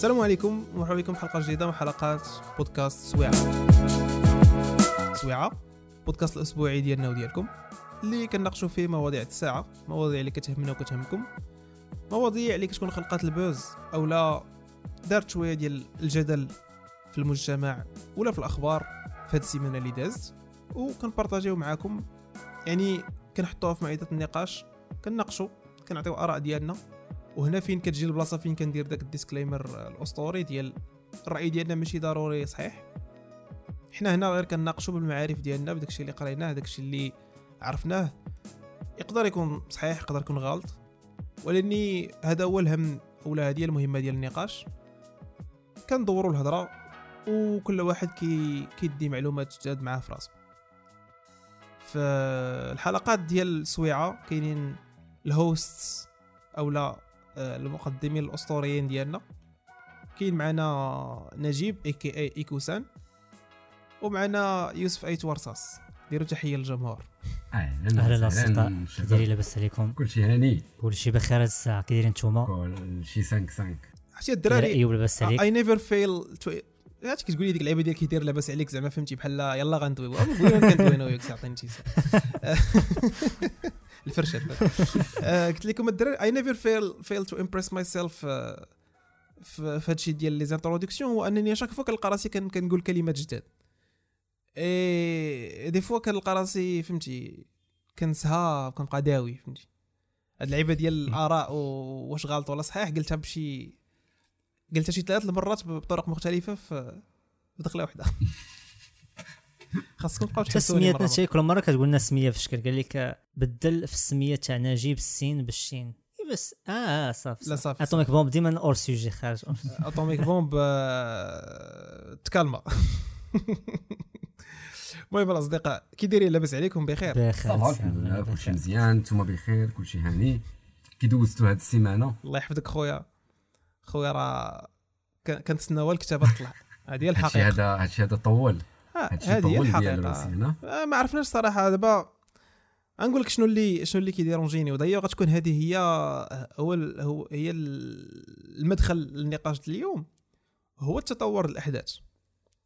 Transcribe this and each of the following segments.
السلام عليكم ومرحبا بكم حلقة جديدة من حلقات بودكاست سويعة. سويعة بودكاست الأسبوعي ديالنا وديالكم اللي كنناقشوا فيه مواضيع الساعة مواضيع اللي كتهمنا وكتهمكم مواضيع اللي كتكون خلقات البوز أو لا دارت شوية ديال الجدل في المجتمع ولا في الأخبار في هذه السيمانة اللي دازت وكنبارطاجيو معاكم يعني كنحطوها في مائده النقاش كنناقشوا كنعطيو آراء ديالنا وهنا فين كتجي البلاصة؟ فين كندير داك ال disclaimer؟ الأسطوري ديال الرأي ديالنا ماشي ضروري صحيح؟ حنا هنا غير كنناقشوا بالمعارف ديالنا بداكشي اللي قريناه داكشي اللي عرفناه. يقدر يكون صحيح يقدر يكون غلط ولأني هذا هو الهم ولا هذه المهمة ديال النقاش. كندوروا الهضرة وكل واحد كي كيدي معلومات جداد معاه في راسو. في الحلقات ديال السويعة كاينين ال hosts أو لا آه، المقدمين الأسطوريين ديالنا. كاين معنا نجيب a.k.a. ايكوسان ومعنا يوسف أيت ورصاص. ديروا تحية للجمهور. أهلا أهلا وسهلا. الاصدقاء كي دايرين لاباس عليكم. كلشي هاني. كلشي بخير هاد الساعة. كي دايرين نتوما؟ كلشي 5 5 عرفتي الدراري أيوب لاباس عليك. I never fail عرفتي كتقول لي ديك اللعيبة ديال كيدير لاباس عليك زعما فهمتي بحال يلا غندوي بغينا كندوي أنا وياك عطيني شي ساعة. الفرشة. آه، قلت لكم الدراري I never fail fail to impress myself في هادشي ديال les introductions هو أنني chaque fois كنلقى راسي كن- كنقول كلمات جداد et des fois كنلقى راسي فهمتي كنسها كنبقى داوي فهمتي. هاد اللعيبة ديال الآراء واش غلط ولا صحيح قلتها بشي قلتها شي ثلاث المرات بطرق مختلفة في دخله واحدة خاصكم تبقاو حتى تحسوني سميتنا شي كل مرة كتقول لنا سمية في الشكل قال لك بدل في السمية تاع نجيب السين بالشين. بس آه آه، صافي لا صافي. اتوميك بومب ديما أور سوجي خارج. اتوميك بومب آه، تكالما. المهم الاصدقاء كي دايرين لاباس عليكم بخير. بخير صافا الحمد لله كلشي مزيان نتوما بخير كلشي هاني. كي دوزتوا هاد السيمانة؟ الله يحفظك خويا. خويا راه كنتسناو الكتابة تطلع. هذه هي هادشي الحقيقة. هذا هادشي هذا طول. هذه هي الحقيقة. آه، ما عرفناش صراحة. دابا غنقول لك شنو اللي شنو اللي كيديرونجيني ودايا غتكون هذه هي هو ال- هو هي ال- المدخل للنقاش اليوم. هو التطور الاحداث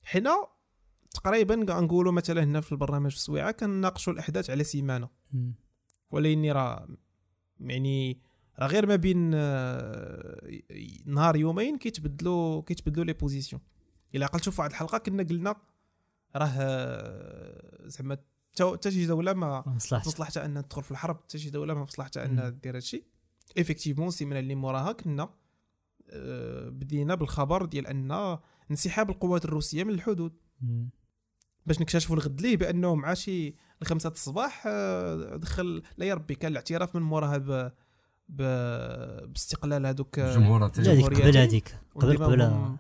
حنا تقريبا غنقولوا مثلا هنا في البرنامج في السويعه كنناقشوا الأحداث على سيمانة. ولاني راه يعني راه غير ما بين آه، نهار يومين كيتبدلوا كيتبدلوا les positions إلا عقلتوا في واحد الحلقة كنا قلنا راه زعما تا شي دوله ما مصلحتها انها تدخل في الحرب حتى شي دوله ما مصلحتها. انها دير هادشي. effectivement السيمانة اللي موراها كنا آه، بدينا بالخبر ديال أن انسحاب القوات الروسية من الحدود. مم. باش نكتشفوا الغد ليه بانه مع شي الخمسة الصباح آه، دخل لا يا ربي كان الاعتراف من موراها ب ب باستقلال هذوك آه، هذيك قبل هذيك قبل قبل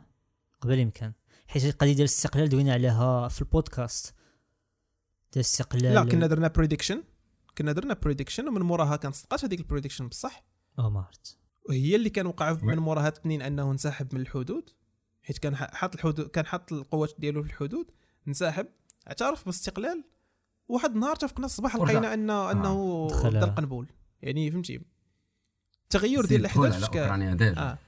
قبل يمكن. حيت القضية ديال الاستقلال دوينا عليها في البودكاست. ديال الاستقلال لا كنا درنا prediction كنا درنا prediction ومن موراها كانت صدقات هذيك ال prediction بصح. آه ما عرفت. وهي اللي كان وقع من. موراها تنين أنه انسحب من الحدود. حيت كان حاط الحدود كان حاط القوات ديالو في الحدود انسحب اعترف باستقلال واحد النهار تفقنا الصباح. لقينا انه أنه دخل- دا القنبول يعني فهمتي؟ التغير ديال الأحداث كان آه آه،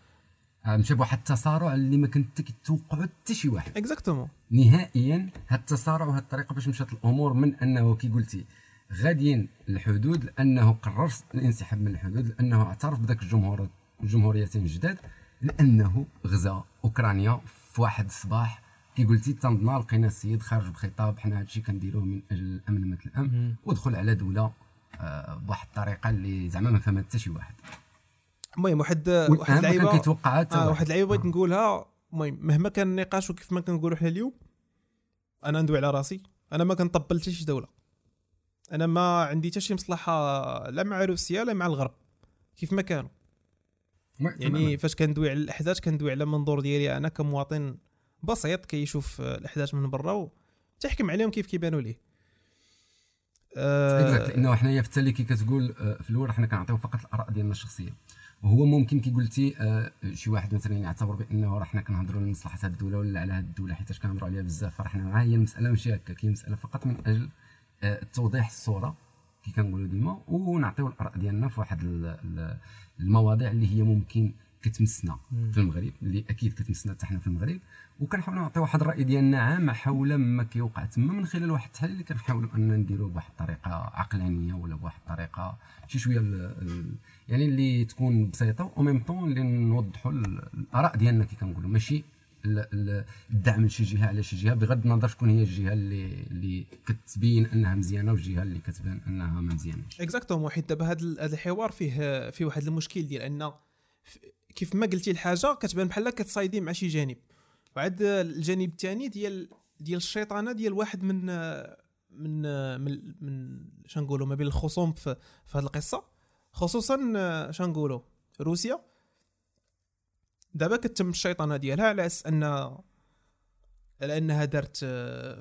مشى بواحد التسارع اللي ما كنت كيتوقعو حتى شي واحد. exactement نهائيا هاد التسارع وهاد الطريقة باش مشات الأمور من أنه كي قلتي غاديين للحدود لأنه قرر الانسحاب من الحدود لأنه اعترف بذاك الجمهور الجمهوريتين الجداد لأنه غزا أوكرانيا في واحد الصباح. كي قلتي تنضنا لقينا السيد خارج بخطاب حنا هادشي كنديروه من أجل الأمن مثل الأمن. ودخل على دولة آه، بواحد الطريقة اللي زعما ما فهمها حتى شي واحد. المهم واحد واحد كان اللعيبه كيتوقعها آه واحد اللعيبة بغيت نقولها. المهم مهما كان النقاش وكيف ما كنقولوا حنا اليوم أنا ندوي على راسي. أنا ما كنطبل حتى شي دولة. أنا ما عندي حتى شي مصلحة لا مع روسيا لا مع الغرب. كيف ما كانوا. يعني فاش كندوي على الأحداث كندوي على منظور ديالي أنا كمواطن بسيط كيشوف آه، الأحداث من برا وتحكم عليهم كيف كيبانوا ليه. exact آه لأنه حنايا في التالي كي كتقول آه، في الأول حنا كنعطيو فقط الآراء ديالنا الشخصية. وهو ممكن كي قلتي آه، شي واحد مثلا يعتبر بأنه راه حنا كنهضروا لمصلحه هذه الدولة ولا على هذه الدولة حيت كنهضروا عليها بزاف فراه حنا معاه هي المسألة ماشي هكا هي مسألة فقط من أجل آه، توضيح الصورة كي كنقولوا ديما ونعطيو الأراء ديالنا في واحد ال- ال- المواضيع اللي هي ممكن كتمسنا في المغرب اللي أكيد كتمسنا حتى حنا في المغرب. وكنحاولوا نعطي واحد الرأي ديالنا عام حول ما كيوقع. تما من خلال واحد التحليل اللي كنحاولوا أن نديروه بواحد الطريقة عقلانية ولا بواحد الطريقة شي شوية يعني اللي تكون بسيطة و ميم طون اللي نوضحوا ال- الآراء ديالنا كي كنقولوا. ماشي ال- ال- الدعم لشي جهة على شي جهة بغض النظر شكون هي الجهة اللي اللي كتبين أنها مزيانة والجهه اللي كتبان أنها ما مزياناش اكزاكتومون حيت دابا هذا الحوار فيه فيه واحد المشكل ديال أن كيف ما قلتي الحاجة كتبان بحال كتصايدي مع شي جانب. وعاد الجانب الثاني ديال ديال الشيطانة ديال واحد من من من من شنقولوا ما بين الخصوم في في هذه القصة. خصوصا شنقولوا روسيا. دابا كتم الشيطانة ديالها على أساس أن على أنها دارت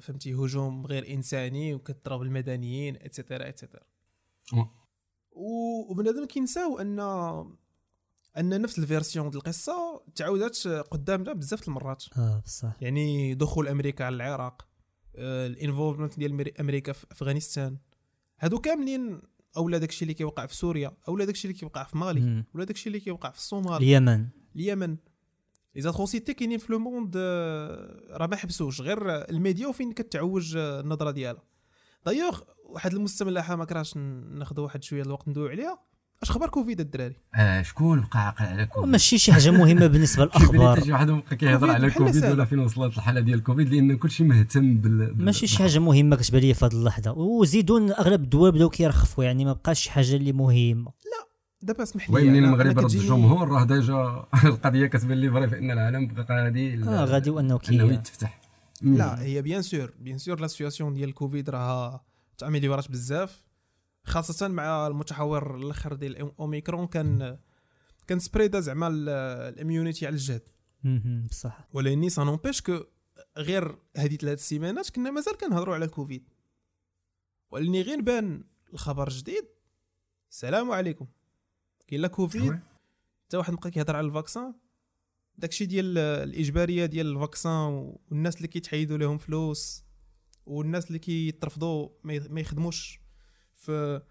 فهمتي هجوم غير إنساني وكتضرب المدنيين et cetera et cetera وبنادم كينساو أن أن نفس ال version ديال القصة تعاودت قدامنا بزاف المرات. آه بصح. يعني دخول أمريكا على العراق ال involvement ديال أمريكا في أفغانستان. هادو كاملين اولا داكشي اللي كيوقع في سوريا اولا داكشي اللي كيوقع في مالي مم. ولا داكشي اللي كيوقع في الصومال. اليمن. اليمن. les atrocités كاينين في le monde آه، راه ما حبسوش غير الميديا وفين كتعوج آه، النظرة ديالها. دايوغ واحد المستملحه ما كرهش ناخذ واحد شوية الوقت ندويو عليها. اش خبر كوفيد الدراري؟ آه شكون بقى عاقل على كوفيد؟ ماشي شي حاجة مهمة بالنسبة للأخبار. حتى شي واحد بقى كيهضر كوفيد على كوفيد. ولا فين وصلت الحالة ديال كوفيد؟ لأن كلشي مهتم بال بال- ماشي شي حاجة مهمة كتبان لي في هذه اللحظة. وزيدون أغلب الدول بداو كيرخفوا يعني ما بقاش شي حاجة اللي مهمة. دابا اسمح لي oui منين أنا- المغرب رد الجمهور؟ راه déjà القضية كتبان لي vrai في أن العالم بقى غادي آه غادي وأنه كي أنه يتفتح. لا هي bien sûr bien sûr la situation ديال الكوفيد راه تaméliorات بزاف. خاصة مع المتحور الأخر ديال الاوميكرون كان كان spreadا زعما ال- ال immunité على الجهد بصح. ولكن ça n'empêche que غير هذه ثلاث سيمانات كنا مازال كنهضروا على الكوفيد ولكن غير بان الخبر جديد السلام عليكم. كاين la Covid حتى واحد بقى كيهضر على ال vaccin. داكشي ديال الإجبارية ديال ال vaccin والناس اللي كيتحيدوا لهم فلوس والناس اللي كيترفضوا ما يخدموش في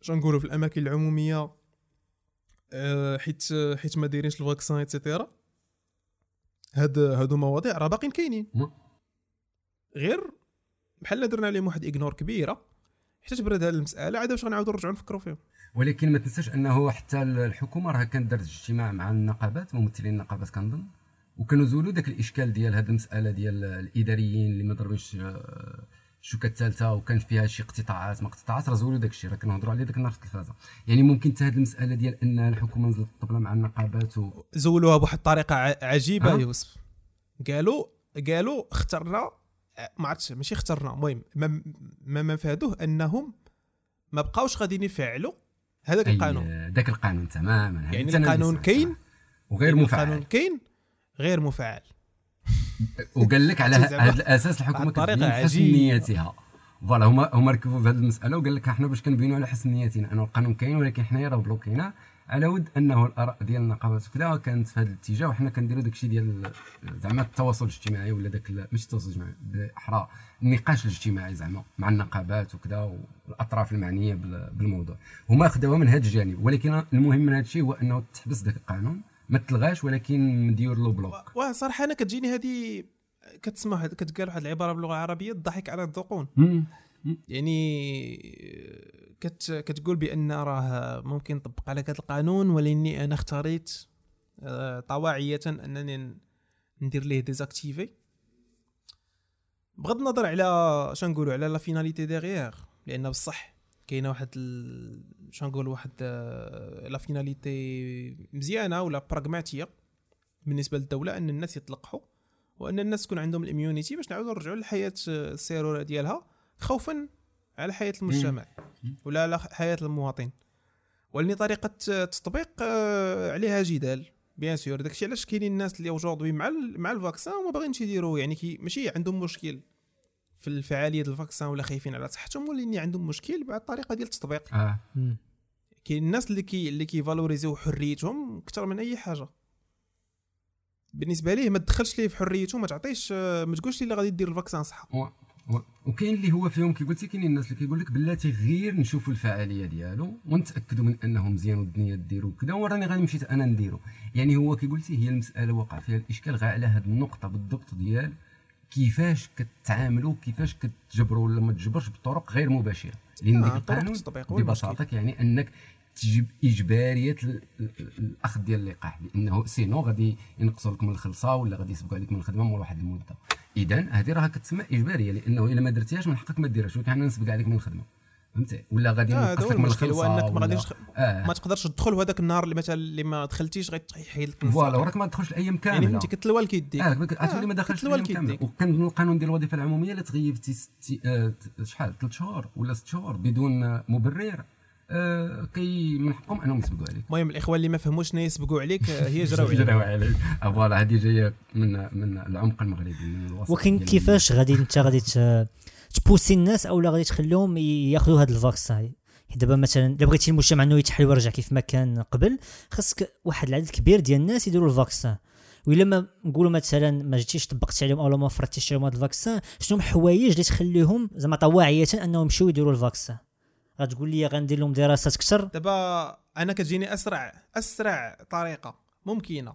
شنقولوا في الأماكن العمومية آه، حيت حيت ما دايرينش ال vaccin et cetera هاد هادو مواضيع راه باقيين كاينين. غير بحال درنا عليهم واحد اغنور كبيرة حتى تبرد هاد المسألة عاد واش غنعاودوا نرجعوا نفكروا فيهم ولكن ما تنساش أنه حتى الحكومة راه كانت دارت اجتماع مع النقابات ممثلين النقابات كنظن وكانوا زولوا ذاك الإشكال ديال هذه المسألة ديال الإداريين اللي ما ضربوش آه، الشوكه الثالثة وكان فيها شي اقتطاعات ما اقتطاعات راه زولوا داك الشيء راه كنهضروا عليه ذاك النهار في التلفازة. يعني ممكن حتى هذه المسألة ديال أن الحكومة نزلت الطبلة مع النقابات و... زولوها بواحد الطريقة عجيبة؟ يوسف. قالوا قالوا اخترنا ما عرفتش ماشي اخترنا المهم ما ما مفادوه أنهم ما بقاوش غاديين يفعلوا هذاك القانون. ذاك القانون تماما يعني القانون كاين. وغير يعني مفعل. القانون كاين غير مفعل. وقال لك على هذا الأساس الحكومة كتبين حسن. نيتها فوالا هما هما ركبوا في هذه المسألة وقال لك إحنا باش كنبينوا على حسن نيتنا انه القانون كاين ولكن حنايا راه بلوكينا على ود أنه الآراء ديال النقابات وكذا كانت في هذا الاتجاه وحنا كنديروا داك الشيء ديال زعما التواصل الاجتماعي ولا داك ماشي التواصل الاجتماعي بأحرى النقاش الاجتماعي زعما مع النقابات وكذا والأطراف المعنية بال- بالموضوع. هما خداوها من هذا الجانب. ولكن المهم من هذا الشيء هو أنه تحبس ذاك القانون. ما تلغاش ولكن مدير له بلوك. وصراحه أنا كتجيني هذه كتسمع كتقال واحد العبارة باللغة العربية الضحك على الذقون. يعني كت كتقول بأن راه ممكن نطبق على هذا القانون ولأني أنا اختاريت آه، طواعية أنني ندير ليه désactiver بغض النظر على شنقولوا على la finalité derrière لأن بصح كاينة واحد ال... شنقول واحد آه، la finalité مزيانة ولا pragmatique بالنسبة للدولة أن الناس يتلقحوا وأن الناس تكون عندهم ال immunité باش نعاودوا نرجعوا للحياة آه، السيروره ديالها خوفا على حياة المجتمع ولا على حياة المواطن. ولاني طريقة التطبيق آه، عليها جدال bien sûr داكشي علاش كاينين الناس اللي aujourd'hui مع مع ال vaccin وما باغينش يديروا يعني كي ماشي عندهم مشكل. في الفعاليه ديال ال vaccin ولا خايفين على صحتهم ولاني عندهم مشكل مع الطريقة ديال التطبيق. آه. مم. كاين الناس اللي كي اللي كي valorisيو حريتهم أكثر من أي حاجة. بالنسبة ليه ما تدخلش ليه في حريته ما تعطيش آه، ما تقولش ليه لا غادي دير ال vaccin صح و- و- وكاين اللي هو فيهم كي قلتي كاينين الناس اللي كيقول لك بلاتي غير نشوفوا الفعالية ديالو ونتأكدوا من انه مزيان والدنيا ديرو كذا وراني غادي نمشي أنا نديرو. يعني هو كي قلتي هي المسألة وقع فيها الإشكال غا على هذه النقطة بالضبط ديال كيفاش كتعاملوا كيفاش كتجبروا ولا ما تجبرش بطرق غير مباشرة. لأن آه، ديك القانون ببساطه يعني أنك تجيب إجبارية ال- ال- الأخذ ديال اللقاح. لأنه sinon غادي ينقصوا لك من الخلصة ولا غادي يسبقوا عليك من الخدمة من واحد المدة. اذا هذه راه كتسمى إجبارية لأنه إلا ما درتيهاش من حقك ما ديرهاش ولكن حنا نسبق عليك من الخدمة. فهمتي؟ ولا غادي آه، نوقف هو لك من المشكل هو الخلصة إنك ما ولا- غاديش آه. ما تقدرش تدخل وهذاك النهار اللي مثلا اللي ما دخلتيش غيحيد لك voilà. وراك ما تدخلش الأيام كامله يعني فهمتي كتلوى الكيديك آه عرفتي ما دخلش الأيام كامله وكان القانون ديال الوظيفة العمومية الا تغيبتي ستي آه شحال؟ ثلاث شهور ولا ست شهور بدون آه، مبرر. آه كي من حقهم أنهم يسبقوا عليك. المهم الإخوان اللي ما فهموش شنو يسبقوا عليك آه، هي جراو عليك. جراو عليك. آه، voilà هذه جاية من من العمق المغربي من الوسط كيفاش غادي انت غادي تpousser الناس أو لا غادي تخليهم ياخذوا هذا ال vaccin حيت دابا مثلا إلا بغيتي المجتمع إنه يتحل ويرجع كيف ما كان قبل خاصك واحد العدد كبير ديال الناس يديروا ال vaccin وإلا ما نقولوا مثلا ما جيتيش طبقت عليهم أو ما فرضتيش عليهم هذا ال vaccin شنو الحوايج اللي تخليهم زعما طواعيه أنهم يمشيو يديروا ال vaccin غتقول لي غندير لهم دراسات أكثر؟ دابا أنا كتجيني أسرع أسرع طريقة ممكنة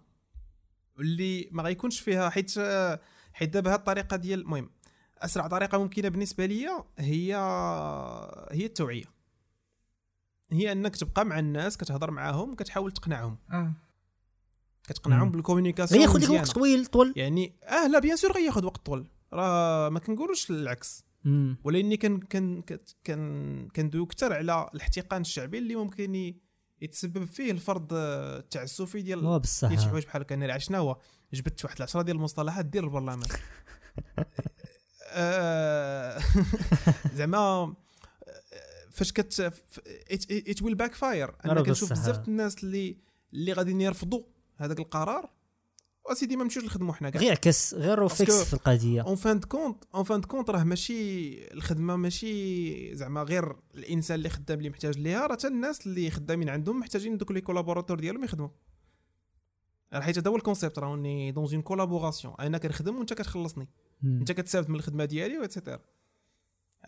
واللي ما غيكونش فيها حيت حيت دابا هاد الطريقة ديال المهم أسرع طريقة ممكنة بالنسبة ليا هي هي التوعية هي أنك تبقى مع الناس كتهضر معاهم كتحاول تقنعهم آه. كتقنعهم مم. بال communication غياخذ لك. وقت طويل طول يعني آه لا bien sûr غياخذ وقت طول راه ما كنقولوش العكس. ولاني كان كان كان كندوي أكثر على الاحتقان الشعبي اللي ممكن يتسبب فيه الفرض آه، التعسفي ديال بصح ديال شي حوايج بحال هكا أنا شنو هو جبت واحد العشرة ديال المصطلحات ديال البرلمان زعما آه، فاش كت it will backfire راه أنا كنشوف. بزاف الناس اللي اللي غاديين يرفضوا هذاك القرار وسيدي ما نمشيوش نخدموا حنا كاع. غير عكس غير parce que في القضية. en fin de compte en fin de compte راه ماشي الخدمة ماشي زعما غير الإنسان اللي خدام اللي محتاج ليها راه حتى الناس اللي خدامين عندهم محتاجين دوك les collaborateurs ديالهم يخدموا. راه حيت هذا هو ال concept راني dans une collaboration أنا كنخدم وأنت كتخلصني. انت كتستافد من الخدمة ديالي و et cetera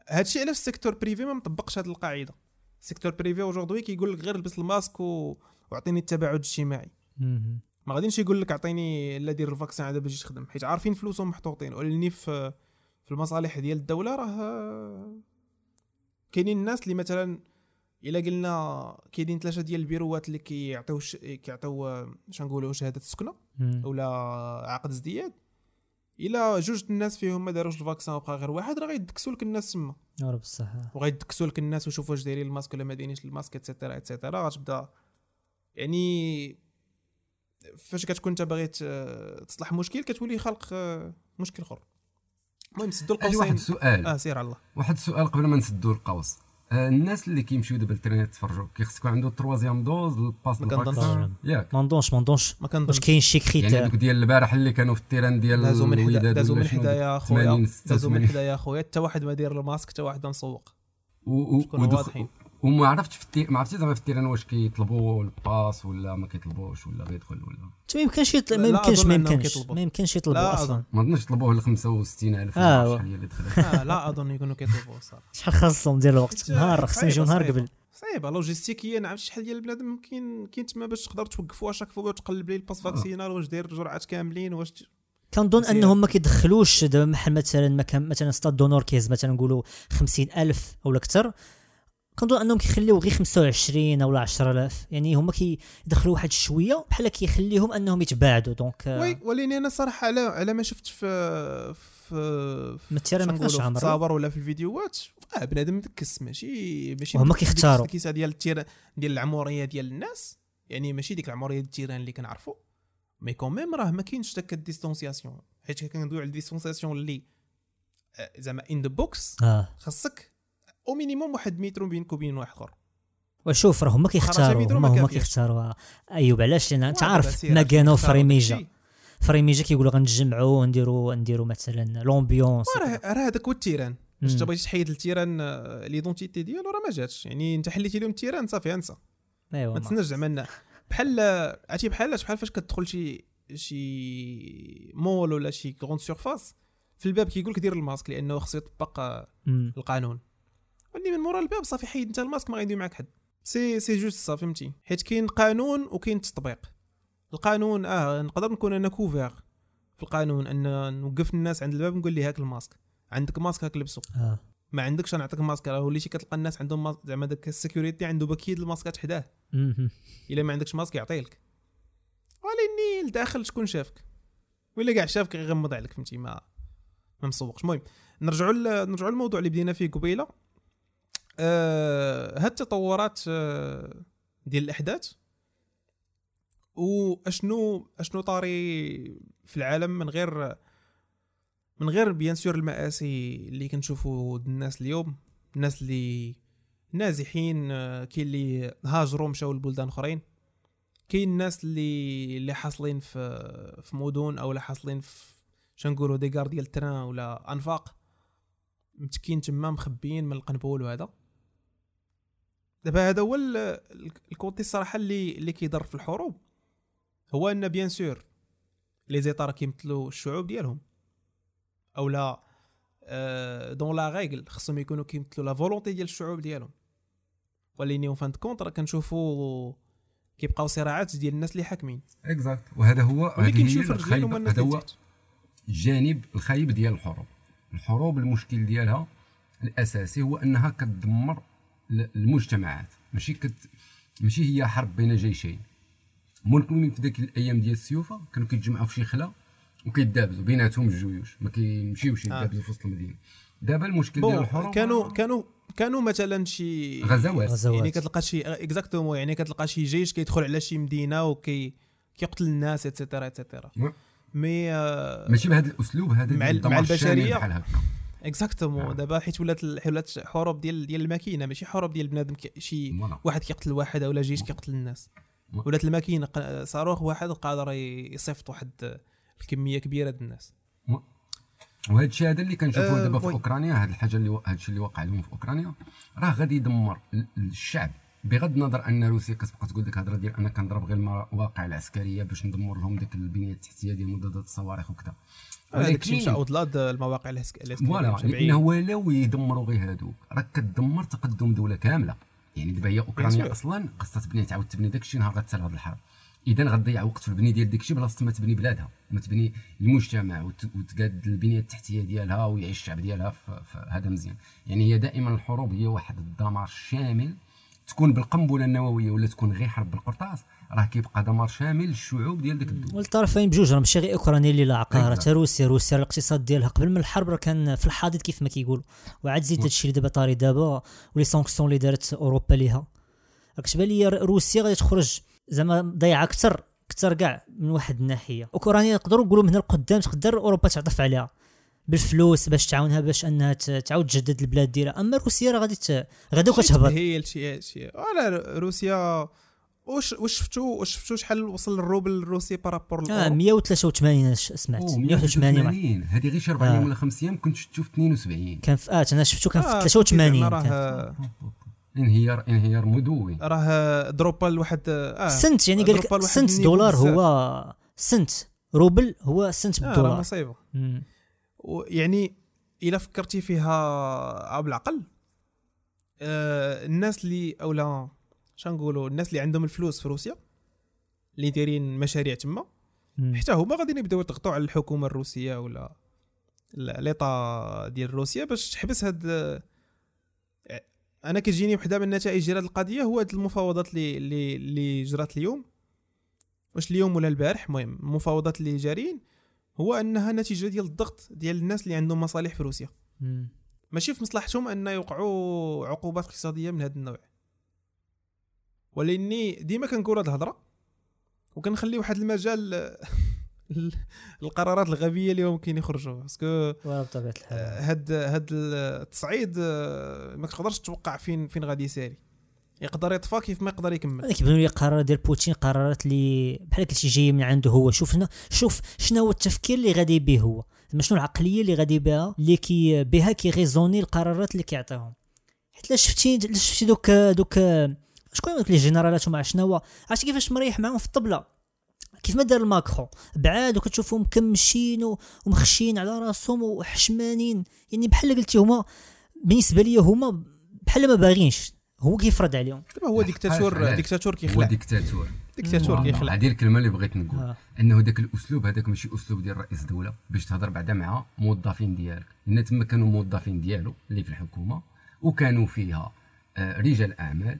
هادشي علاش ال secteur privé ما مطبقش هاد القاعدة ال secteur privé aujourd'hui كيقول لك غير لبس الماسك و... واعطيني التباعد الاجتماعي. ما غاديش يقول لك اعطيني لا دير ال vaccin عاد باش تخدم حيت عارفين فلوسهم محطوطين ولاني في في المصالح ديال الدولة راه كاينين الناس اللي مثلا إلا قلنا كاينين ثلاثة ديال البيروات اللي كيعطيو. كيعطيو اش نقولوا شهادة السكنة. ولا عقد ازدياد إلا جوج الناس فيهم ما داروش ال vaccin وبقى غير واحد راه غيدكسوا لك الناس تما راه بصح. وغيدكسوا لك الناس ويشوفوا واش دايرين الماسك ولا ما دايرينش الماسك اتسيتيرا اتسيتيرا غتبدا يعني فاش كتكون انت باغي تصلح مشكل كتولي خلق آه، مشكل أخر. المهم سدوا أجي واحد القوسين السؤال آه سير على الله. واحد السؤال قبل ما نسدوا القوس. الناس اللي كيمشيو دابا للترينات يتفرجوا كيخص يكون عنده ال troisième dose ال pass ما كنظنش. ياك ما نظنش ما نظنش ما واش كنظنش كاين شي يعني critère هذوك ديال البارح اللي كانوا في ال terrain ديال دازوا من حدا ولا من شنو حدايا 80 خويا دازوا من 86 حدايا خويا حتى واحد ما داير الماسك حتى واحد مسوق و- و- ودخ-. وما عرفتش في ال terrain ما عرفتش زعما في ال terrain واش كيطلبوا ال pass ولا ما كيطلبوش ولا غيدخل ولا ما يمكنش يطلب ما يمكنش ما يمكنش. ما يمكنش لا يطلبوا أظن. أصلا ما نظنش طلبوه ل 65000 آه، شحال هي اللي دخلت آه لا أظن يكونوا كيطلبوا صراحة شحال خاصهم ديال الوقت نهار خصهم يجيو نهار. قبل صعيبه لوجيستيكيا نعرف شحال ديال البنادم كاين كاين تما باش تقدر توقفوا chaque fois وتقلب ليه ال pass vaccinal واش داير جرعات كاملين واش كنظن. أنهم ما كيدخلوش دابا بحال مثلا مكان مثلا stade d'honneur كيهز مثلا نقولوا 50000 أو أكثر كنظن أنهم كيخليو غير 25 أو 10000 يعني هما كيدخلوا واحد شوية بحال كيخليهم أنهم يتباعدوا. donc آه، oui ولكن أنا صراحة على على ما شفت في في ال terrain ما في عامر. التصاور ولا في الفيديوهات آه بنادم مدكس ماشي ماشي ديك كيختاروا. الكيسه ديال التيران ديال العمورية ديال الناس. يعني ماشي ديك العمورية ديال التيران اللي كنعرفوا مي كون ميم راه ما كاينش داك الديستونسياسيون حيت كندويو على الديستونسياسيون اللي آه، زعما ان ذا بوكس خاصك أو مينيموم واحد متر بينك وبين واحد اخر وشوف راه هما كيختاروا هما ما هما. كيختاروا أيوب علاش؟ لأن انت عارف ما كانوا فريميجا. فريميجا كيقولوا غنتجمعوا ونديروا نديروا مثلا l'ambiance راه راه هذاك هو ال terrain. باش. انت بغيتي تحيد ال terrain آه، l'identité ديالو راه ما جاتش. يعني انت حليتي لهم ال terrain صافي انسى. ايوا ما تسناش زعما بحال عرفتي بحال بحال فاش كتدخل شي شي مول ولا شي grande surface في الباب كيقول لك دير الماسك لأنه خصو يطبق. القانون. ولي من مورا الباب صافي حيد انت الماسك ما غيدير معك حد. سي سي جوست صافي فهمتي. حيت كاين قانون وكاين تطبيق. القانون آه نقدر نكون أنا couvert في القانون أن نوقف الناس عند الباب نقول لي هاك الماسك. عندك ماسك هاك لبسو. آه. ما عندكش نعطيك ماسك. راه وليتي كتلقى الناس عندهم ماسك زعما داك ال sécurité عنده paquet د الماسكات حداه. إلا ما عندكش ماسك يعطيه لك. ولاني لداخل شكون شافك؟ ولا كاع شافك يغمض عليك فهمتي ما ما مسوقش. المهم نرجعوا نرجعوا للموضوع اللي بدينا فيه قبيلة. آه هاد التطورات آه ديال الأحداث وأشنو أشنو طاري في العالم من غير من غير bien sûr المآسي اللي كنشوفوا الناس اليوم الناس اللي نازحين آه، كاين اللي هاجروا مشاو لبلدان أخرين كاين الناس اللي اللي حاصلين في في مدن أو لا حاصلين في شنقولوا des gares ديال ال train ولا أنفاق متكين تما مخبيين من القنبول وهذا. دابا هذا هو ال- ال- الكونتي الصراحة اللي اللي كيضر في الحروب. هو أن bien sûr les états راه كيمثلوا الشعوب ديالهم. أو لا آه، dans la règle خصهم يكونوا كيمثلوا la volonté ديال الشعوب ديالهم. ولكن fin de compte راه كنشوفوا كيبقاو صراعات ديال الناس اللي حاكمين. exact وهذا هو هذا هو الجانب الخايب ديال الحروب. الحروب المشكل ديالها الأساسي هو أنها كتدمر المجتمعات. ماشي كت ماشي هي حرب بين جيشين. ممكن في ذاك الأيام ديال السيوفة كانوا كيتجمعوا في شي خلا وكيدابزوا بيناتهم الجيوش ما كيمشيوش يدابزوا في وسط المدينة. دابا المشكل ديال الحروب كانوا كانوا كانوا مثلا شي غزوات. غزوات. يعني كتلقى شي exactement يعني كتلقى شي جيش كيدخل على شي مدينة وكي كيقتل الناس et cetera et cetera. mais آه، ماشي بهذا الأسلوب هذا مع مع الدمار اكزاكتومون آه. دابا حيت ولات ولات حروب ديال ديال الماكينة ماشي حروب ديال بنادم شي. واحد كيقتل واحد ولا جيش كيقتل الناس. ولات الماكينة صاروخ واحد قادر يصيفط واحد الكمية كبيرة ديال الناس. وهذا الشيء هذا اللي كنشوفوه آه، دابا في. أوكرانيا هذه الحاجة اللي هذا الشيء اللي وقع لهم في أوكرانيا. راه غادي يدمر ال- الشعب. بغض النظر أن روسيا كتبقى تقول ديك الهضرة ديال أنا كنضرب غير المواقع العسكرية باش ندمر لهم ديك البنية التحتية ديال مضادات الصواريخ وكذا. هذاك الشيء مشى اوتلاد المواقع فوالا. لأنه ولاو يدمروا غير هادوك راه كتدمر تقدم دولة كاملة. يعني دابا هي أوكرانيا sûr. أصلا خاصها تبني تعاود تبني داك الشيء نهار غتسال هاد الحرب إذا غتضيع وقت في البنيه ديال داك الشيء بلاصة ما تبني بلادها. ما تبني المجتمع وت- وتقاد البنية التحتية ديالها ويعيش الشعب ديالها هذا مزيان. يعني هي دائما الحروب هي واحد الدمار شامل تكون بالقنبلة النووية ولا تكون غير حرب بالقرطاس راه كيبقى دمار شامل للشعوب ديال ديك الدول. والطرفين بجوج راه ماشي غير اوكرانيا اللي لا عقار Exact. حتى روسيا روسيا الاقتصاد ديالها. قبل من الحرب راه كان في الحاضر كيف ما كيقولوا وعاد زيد هادشي اللي دابا طاري دابا ولي سانكسيون اللي دارت أوروبا ليها. راك تبان لي روسيا غادي تخرج زعما ضيعة أكثر أكثر كاع من واحد الناحية. أوكرانيا نقدروا نقولوا من هنا لقدام تقدر أوروبا تعطف عليها. بالفلوس باش تعاونها باش أنها تعاود تجدد البلاد ديالها أما روسيا راه غادي ت- غدا كتهبط هي شي شي ولا روسيا واش واش شفتوا واش شفتوا شحال وصل الروبل الروسي par rapport آه للأورو؟ 183 ش- سمعت أوه، 181 واحد. 181 هذه غير شي 4 أيام آه. ولا 5 أيام كنت شفتو في 72 كان في آه أنا شفتو كان في آه، 83 زعما كان. راه انهيار انهيار مدوي راه دروبا لواحد آه سنت يعني قال لك سنت دولار. هو سنت روبل هو سنت آه، بالدولار مصيبة مم. يعني إلا فكرتي فيها بالعقل آه الناس اللي اولا شنقولوا الناس اللي عندهم الفلوس في روسيا اللي دايرين مشاريع تما. حتى هما غادي يبداو يضغطوا على الحكومة الروسية ولا ليطا ديال روسيا باش تحبس هاد أنا كتجيني وحدة من النتائج ديال هاد القضية هو هاد المفاوضات اللي اللي اللي جرات اليوم واش اليوم ولا البارح المهم المفاوضات اللي جارين هو أنها نتيجة ديال الضغط ديال الناس اللي عندهم مصالح في روسيا. ماشي في مصلحتهم أن يوقعوا عقوبات اقتصادية من هذا النوع. ولايني ديما كنقول هذه الهضرة وكنخلي واحد المجال القرارات الغبية اللي ممكن يخرجوا. parce que بطبيعة الحال. هاد هاد التصعيد آه، ما تقدرش تتوقع فين فين غادي يساري. يقدر يطفى كيف ما يقدر يكمل. أنا كيبانوا لي قرارات ديال بوتين قرارات اللي بحال قلتي جاية من عنده هو. شوفنا شوف شنو هو التفكير اللي غادي به هو. شنو العقلية اللي غادي بها اللي كي بها كيغيزوني القرارات اللي كيعطيهم. حيت لا شفتي لا شفتي دوك دوك شكون دوك لي جينيرالات وما شنو عرفتي كيفاش مريح معاهم في الطبلة؟ كيف ما دار الماكرون؟ بعاد وكتشوفهم مكمشين ومخشين على راسهم وحشمانين. يعني بحال قلتي هما بالنسبة لي هما بحال ما باغينش. هو كيفرض عليهم. هو ديكتاتور؟ ديكتاتور هو كيخلع. ديكتاتور. ديكتاتور كيخلع. هذه الكلمة اللي بغيت نقول. آه. أنه ذاك الأسلوب هذاك ماشي أسلوب ديال رئيس دولة باش تهضر بعدا مع موظفين ديالك. لأن تما كانوا موظفين ديالو اللي في الحكومة وكانوا فيها آه، رجال أعمال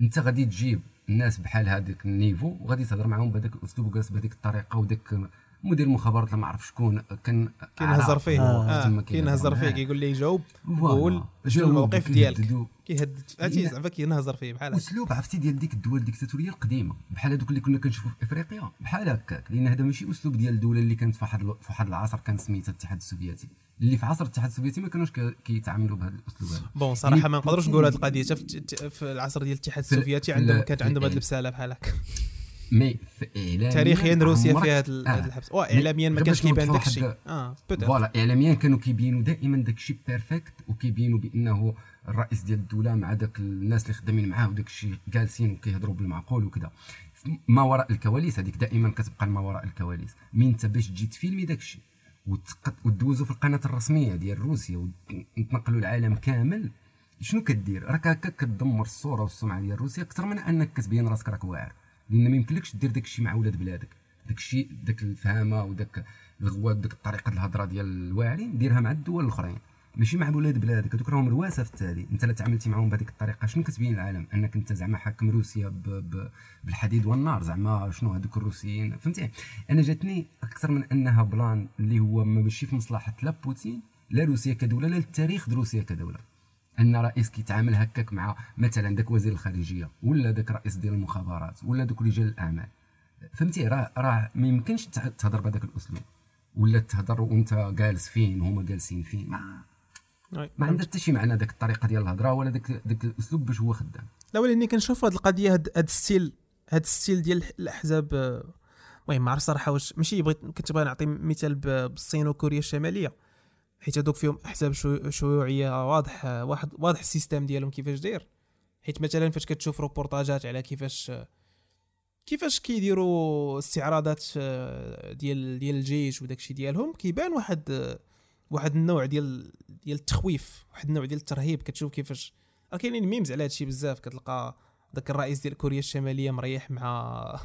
أنت غادي تجيب الناس بحال هذاك النيفو وغادي تهضر معاهم بهذاك الأسلوب وجالس بهذيك الطريقة وداك مدير المخابرات ما عرف شكون كان كينهزر فيه آه. آه. فيه. كيقول ليه جاوب. قول الموقف ديالك. كيهدد هادشي زعما كينهزر فيه بحال هكا أسلوب عرفتي ديال ديك الدول الديكتاتوريه القديمة بحال هذوك اللي كنا كنشوفوا في إفريقيا بحال هكاك لأن هذا ماشي أسلوب ديال الدولة اللي كانت في واحد في واحد العصر كان سميتها الاتحاد السوفيتي اللي في عصر الاتحاد السوفيتي ما كانوش كيتعاملوا بهذا الأسلوب هذا bon صراحة يعني ما نقدروش نقولوا هذه القضية في- العصر ديال الاتحاد في ال- السوفيتي في عندهم كانت عندهم هذه ال- البسالة بحال هكا mais في اعلاميا تاريخيا روسيا فيها هذا آه. الحبس. واعلاميا ما غير كانش كيبان داك الشيء آه voilà اعلاميا كانوا كيبينوا دائما داك الشيء parfait وكيبينوا بأنه الرئيس ديال الدولة مع داك الناس اللي خدامين معاه وداك الشيء جالسين وكيهضروا بالمعقول وكذا. ما وراء الكواليس هذيك دائما كتبقى ما وراء الكواليس. من انت باش تجي تفيلمي داك الشيء وتق- وتدوزو في القناة الرسمية ديال روسيا وتنقلوا العالم كامل شنو كدير؟ راك هكا كتدمر الصورة والسمعة ديال روسيا أكثر من أنك كتبين راسك راك واعر. لأن ما يمكنلكش دير داك الشيء مع ولاد بلادك. داك الشيء داك الفهامة وداك الغوات داك الطريقة الهضرة ديال الواعرين ديرها مع الدول الأخرين. ماشي مع ولاد بلادك. هذوك راهم روااسة في التالي أنت لا تعاملتي معاهم بهذيك الطريقة شنو كتبين العالم؟ أنك أنت زعما حاكم روسيا ب... ب... بالحديد والنار. زعما شنو هذوك الروسيين؟ فهمتي؟ أنا جاتني أكثر من أنها plan اللي هو ماشي في مصلحة لا بوتين لا روسيا كدولة لا التاريخ ديال روسيا كدولة. أن رئيس كيتعامل هكاك مع مثلا داك وزير الخارجية ولا داك رئيس ديال المخابرات ولا دوك رجال الأعمال. فهمتي؟ راه راه ما يمكنش تهضر بهذاك الأسلوب. ولا تهضر وأنت جالس فين وهما جالسين فين ما ما عندها حتى شي معنى داك الطريقة ديال الهضرة ولا داك داك الأسلوب باش هو خدام. لا ولايني كنشوف هذه القضية هاد ال style هاد ال style ديال الأحزاب المهم ما عرفت صراحة واش ماشي بغيت كنت باغي نعطي مثال بالصين وكوريا الشمالية. حيت هذوك فيهم أحزاب شيو- شيوعية واضح واحد واضح ال système ديالهم كيفاش داير. حيت مثلا فاش كتشوف reportageات على كيفاش كيفاش كيديروا استعراضات ديال ديال الجيش وداكشي ديالهم كيبان واحد واحد النوع ديال ديال التخويف واحد النوع ديال الترهيب. كتشوف كيفاش راه كاينين memes على هادشي بزاف. كتلقى داك الرئيس ديال كوريا الشمالية مريح مع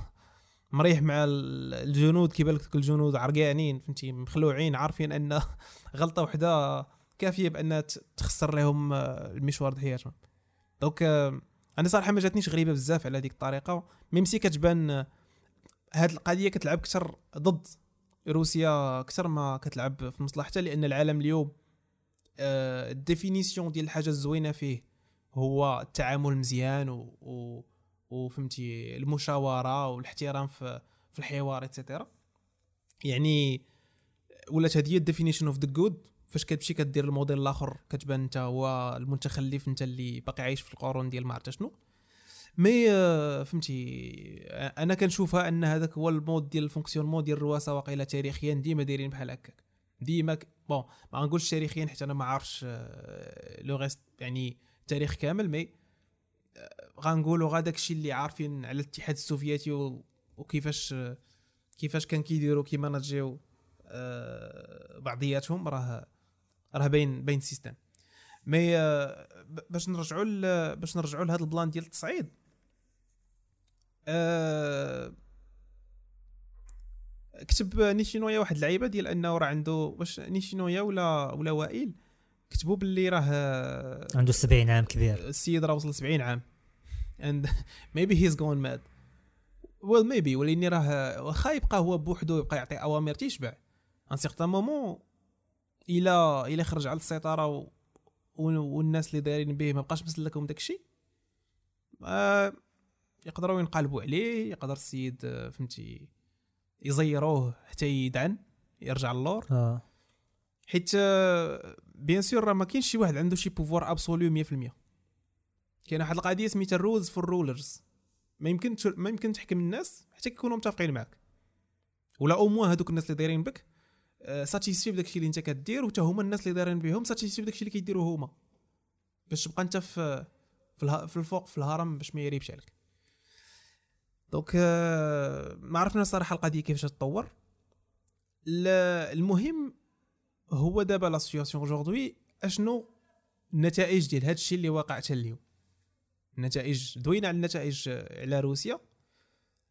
مريح مع ال- الجنود كيبان لك دوك الجنود عرقانين فهمتي؟ مخلوعين عارفين أن غلطة وحدة كافية بأن تخسر لهم آه، المشوار د حياتهم. donc آه، أنا صراحة ما جاتنيش غريبة بزاف على هذيك الطريقة mais si كتبان آه، هاد القضية كتلعب أكثر ضد روسيا أكثر ما كتلعب في مصلحتها لأن العالم اليوم ال définition ديال الحاجة الزوينة فيه هو التعامل مزيان و, و وفهمتي المشاورة والاحترام في في الحوار et cetera يعني ولات هذه هي ال definition of the good فاش كتمشي كدير الموديل الآخر كتبان انت هو المتخلف انت اللي باقي عايش في القرون ديال ما عرفت شنو. mais آه، فهمتي آه، أنا كنشوفها أن هذاك هو ال mode ديال ال fonctionnement ديال الرواسه واقيلا تاريخيا ديما دايرين بحال هكاك. ديما. bon ما غنقولش تاريخيا حيت أنا ما عارفش آه، le reste يعني التاريخ كامل mais آه، غنقولوا غا داكشي اللي عارفين على الاتحاد السوفيتي. وكيفاش كيفاش كان كيديروا كيماناجيو آه، بعضياتهم راه راه باين باين ال système mais آه، باش نرجعوا باش نرجعوا لهذا ال plan ديال التصعيد آه، كتب نيشينويا واحد اللعيبة ديال أنه راه عنده واش نيشينويا ولا ولا وائل كتبوا باللي راه آه، عنده 70 عام كبير. السيد راه وصل 70 عام. And maybe he's gone mad. Well maybe ولايني راه واخا يبقى هو بوحدو يبقى يعطي أوامر تيشبع. un certain moment إلى إلى خرج على السيطرة و... والناس اللي دايرين به ما بقاش مسلكهم داكشي آه يقدروا ينقلبوا عليه يقدر السيد آه، فهمتي يزيروه حتى يدعن يرجع للور. آه. حيت آه، bien sûr راه ما كاينش شي واحد عنده شي pouvoir absolu 100% كاين واحد القضية سميتها ال rules for rulers ما يمكن ما يمكن تحكم الناس حتى كيكونوا متفقين معك ولا au moins هذوك الناس اللي دايرين بك satisfaits بداكشي اللي انت كدير وتا هما الناس اللي دايرين بهم satisfaits بداكشي اللي كيديروا هما. باش تبقى انت في في, الفوق في الهرم باش ما يريبش عليك. donc آه، ما عرفنا الصراحه القضية كيفاش تطور المهم هو دابا la situation aujourd'hui اشنو النتائج ديال هذا الشيء اللي واقع حتى اليوم؟ النتائج دوينا على النتائج آه، على روسيا.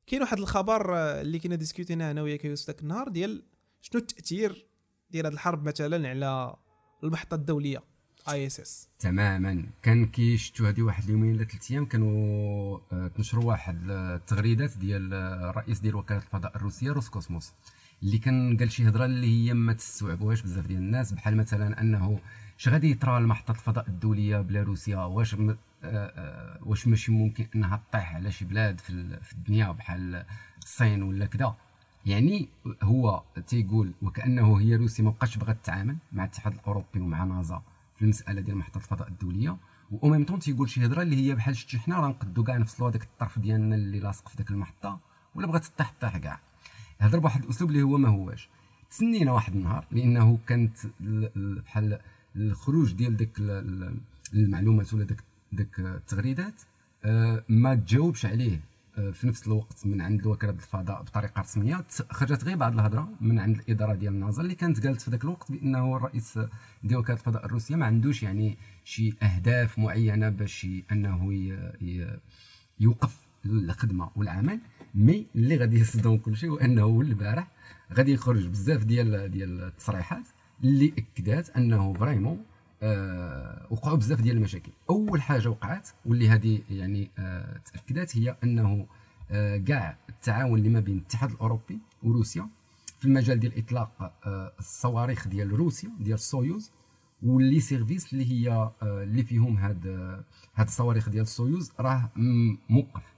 كاين واحد الخبر آه، اللي كنا discutينا أنا وياك يوسف ذاك النهار ديال شنو التأثير ديال هذه الحرب مثلا على المحطة الدولية ISS؟ تماما. كان كي شفتوا هذه واحد اليومين ولا ثلاث أيام كانوا آه، تنشروا واحد التغريدات ديال آه، الرئيس ديال وكالة الفضاء الروسية روسكوسموس اللي كان قال شي هضرة اللي هي ما تستوعبوهاش بزاف ديال الناس بحال مثلا أنه اش غادي يطرى لمحطه الفضاء الدولية بلا روسيا؟ واش م... آه، آه، واش ماشي ممكن إنها تطيح على شي بلاد في, في الدنيا بحال الصين ولا كذا يعني هو تيقول وكأنه هي روسيا ما بقاش بغات تتعامل مع الاتحاد الأوروبي ومع نازا في المسألة ديال محطه الفضاء الدولية. و ميم طون تيقول شي هضرة اللي هي بحال شتي حنا راه نقدو كاع نفصلوا هذاك الطرف ديالنا اللي لاصق في ذاك المحطة ولا بغات تطيح طيح كاع. هضر بواحد الأسلوب اللي هو ما هواش. تسنينا واحد النهار لأنه كانت ال- ال- بحال الخروج ديال داك ال- ال- المعلومات ولا داك داك التغريدات آه، ما تجاوبش عليه آه، في نفس الوقت من عند وكاله الفضاء بطريقة رسمية خرجت غير بعض الهضرة من عند الإدارة ديال نازا اللي كانت قالت في ذاك الوقت بأنه الرئيس ديال وكالة الفضاء الروسية ما عندوش يعني شي أهداف معينة باش أنه يوقف الخدمة والعمل. مي اللي غادي يصدم كل شيء هو انه البارح غادي يخرج بزاف ديال ديال التصريحات اللي أكدات أنه vraiment آه وقعوا بزاف ديال المشاكل. أول حاجة وقعت واللي هذه يعني آه تاكدت هي أنه آه كاع التعاون اللي ما بين الاتحاد الأوروبي وروسيا في المجال ديال إطلاق آه الصواريخ ديال روسيا ديال السويوز واللي services اللي هي آه اللي فيهم هاد آه هاد الصواريخ ديال السويوز راه موقف.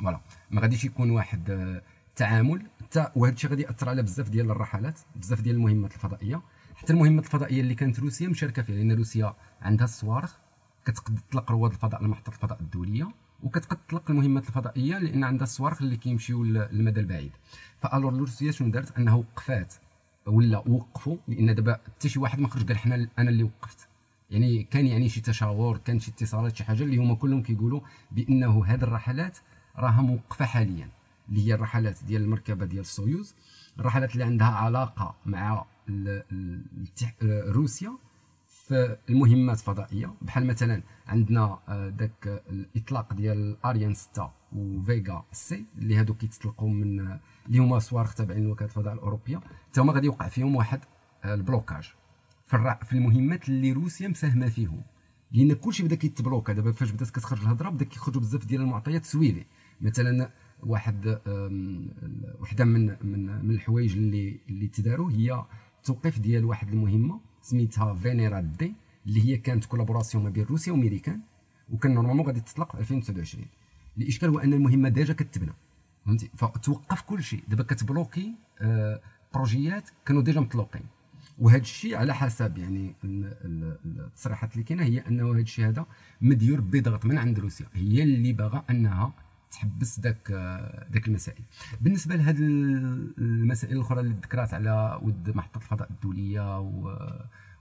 voilà. ما غاديش يكون واحد آه، تعامل. حتى وهذا الشيء غادي يأثر على بزاف ديال الرحلات بزاف ديال المهمات الفضائية. حتى المهمات الفضائية اللي كانت روسيا مشاركة فيها لأن روسيا عندها الصواريخ. كتقد تطلق رواد الفضاء لمحطه الفضاء الدولية وكتقد تطلق المهمات الفضائية لأن عندها الصواريخ اللي كيمشيو للمدى البعيد. فا alors روسيا شنو دارت؟ انه وقفات ولا وقفوا لأن دابا حتى شي واحد ما خرج قال حنا أنا اللي وقفت. يعني كان يعني شي تشاور كان شي اتصالات شي حاجة اللي هما كلهم كيقولوا بأنه هذه الرحلات راها موقفه حاليا. اللي هي الرحلات ديال المركبة ديال السويوز. الرحلات اللي عندها علاقة مع روسيا في المهمات الفضائية. بحال مثلا عندنا آه، داك الإطلاق ديال اريان 6 وفيغا C اللي هادو كيتطلقوا من آه، اللي هما صواريخ تابعين لوكالة الفضاء الأوروبية. حتى هما غادي يوقع فيهم واحد آه، ال blocage في. في المهمات اللي روسيا مساهمة فيهم. لأن كلشي بدأ كيتبلوكا. دابا فاش بدأت كتخرج الهضرة بدأ كيخرجوا بزاف ديال المعطيات سواء مثلا واحد وحدة من من من الحوايج اللي اللي تداروا هي التوقيف ديال واحد المهمة سميتها فينيرا D اللي هي كانت collaboration ما بين روسيا وميريكان وكان normalement غادي تطلق في 2029 الإشكال هو أن المهمة déjà كتبنى فهمتي؟ فتوقف كل شيء. دابا كتبلوكي آه، projetات كانوا déjà مطلوقين. وهذا الشيء على حسب يعني ال- ال- التصريحات اللي كاينة هي أنه هذا الشيء هذا مديور بضغط من عند روسيا. هي اللي باغا أنها تحبس ذاك ذاك المسائل. بالنسبة لهذه المسائل الأخرى اللي ذكرات على ود محطة الفضاء الدولية و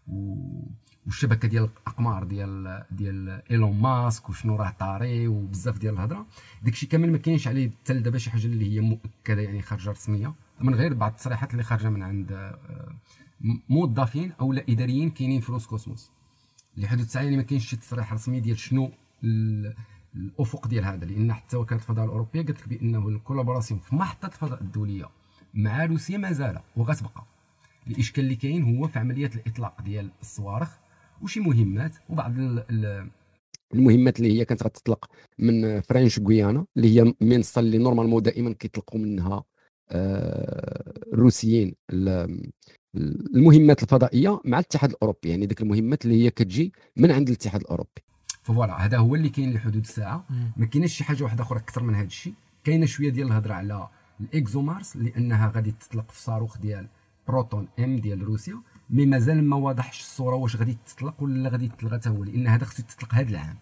و- والشبكة ديال الأقمار ديال ديال إيلون ماسك وشنو راه طاري وبزاف ديال الهضرة داكشي كامل ما كاينش عليه حتى دابا شي حاجة اللي هي مؤكدة يعني خارجة رسمية من غير بعض التصريحات اللي خارجة من عند آه، موظفين أو لا اداريين كاينين في روسكوسموس لحدود الساعة يعني ما كاينش شي تصريح رسمي ديال شنو الأفق ديال هذا لأن حتى وكالة الفضاء الأوروبية قالت لك بأنه ال collaboration في محطة الفضاء الدولية مع روسيا مازال وغتبقى الإشكال اللي كاين هو في عمليه الإطلاق ديال الصواريخ وشي مهمات وبعض ال- ال- المهمات اللي هي كانت غتطلق من French Guiana اللي هي منصه اللي normalement دائما كيطلقوا منها آه، الروسيين ال- المهمات الفضائية مع الاتحاد الأوروبي يعني ديك المهمات اللي هي كتجي من عند الاتحاد الأوروبي. voilà هذا هو اللي كاين لحدود الساعة ما كايناش شي حاجة واحدة أخرى أكثر من هذا الشيء. كاينة شوية ديال الهضرة على الإكزومارس لأنها غادي تطلق في صاروخ ديال بروتون M ديال روسيا mais مازال ما واضحش الصورة واش غادي تطلق ولا غادي تلغى حتى هو لأن هذا خصو يتطلق هذا العام.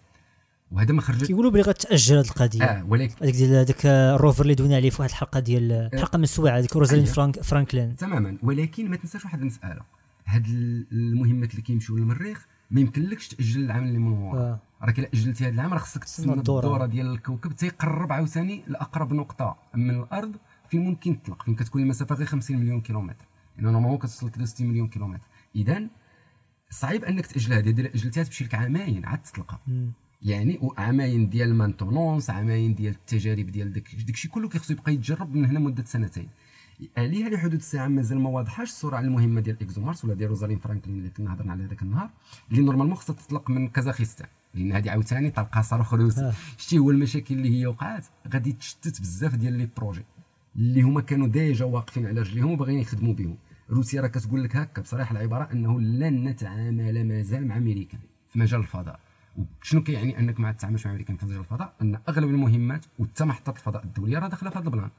وهذا ما خرج كيقولوا بلي غتأجل هذه القضية. آه ولكن هذيك ديال هذاك ال rover اللي دوينا عليه في واحد الحلقة ديال حلقة من السوايع هذيك روزالين أيوة. فرانك فرانكلين. تماما. ولكن ما تنساش واحد المسألة. هاد المهمات اللي كيمشيو للمريخ ما يمكنلكش تأجل العام اللي من ورا. آه. راك إلا أجلتي هذا العام راه خصك الدورة. الدورة ديال الكوكب تيقرب عاوتاني لأقرب نقطة من الأرض فين ممكن تطلق فين كتكون المسافة غير 50 مليون كيلومتر. يعني normalement كتوصل كده 60 مليون كيلومتر. اذا صعيب أنك تأجل هذه الا أجلتيها تمشي لك عامين عاد تطلقها يعني وعامين ديال ال maintenance عامين ديال التجارب ديال داك داكشي كله كيخصو يبقى يتجرب من هنا مدة سنتين. عليها لحدود الساعة مازال ما واضحاش على المهمة ديال إكزومارس ولا ديال روزالين فرانكلين اللي كنا هضرنا عليها ذاك النهار اللي normalement خصها تطلق من كازاخستان. لأن هذه عاوتاني طلقها صاروخ. شتي هو المشاكل اللي هي وقعات غادي تشتت بزاف ديال les projets اللي هما كانوا déjà واقفين على رجليهم وباغيين يخدموا بهم. روسيا راه كتقول لك هكا بصراحة العبارة أنه لن نتعامل مازال مع أمريكا في مجال الفضاء. وشنو كيعني أنك ما تتعاملش مع أمريكا في مجال الفضاء؟ أن أغلب المهمات وحتى محطات الفضاء الدولية راه داخلة في هذا ال plan.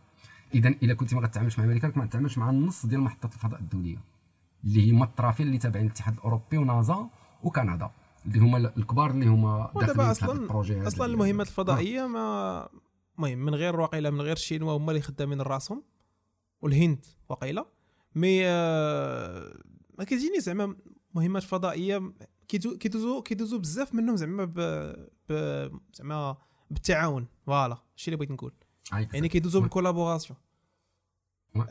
اذا إلا كنت ما غتعاملش مع أمريكا راك ما تتعاملش مع النص ديال محطات الفضاء الدولية. اللي هما الطرافين اللي تابعين للاتحاد الأوروبي ونازا وكندا. اللي هما الكبار اللي هما داخلين أصلا ال projet أصلا المهمات الفضائية ما المهم من غير واقيلا من غير الشينوا هما اللي خدامين رأسهم والهند واقيلا mais آه، ما كيجيني زعما مهمات فضائية كيدو- كيدوزو كيدوزو بزاف منهم زعما ب, ب زعما بالتعاون. voilà الشيء اللي بغيت نقول. عايك يعني كيدوزو بال collaboration.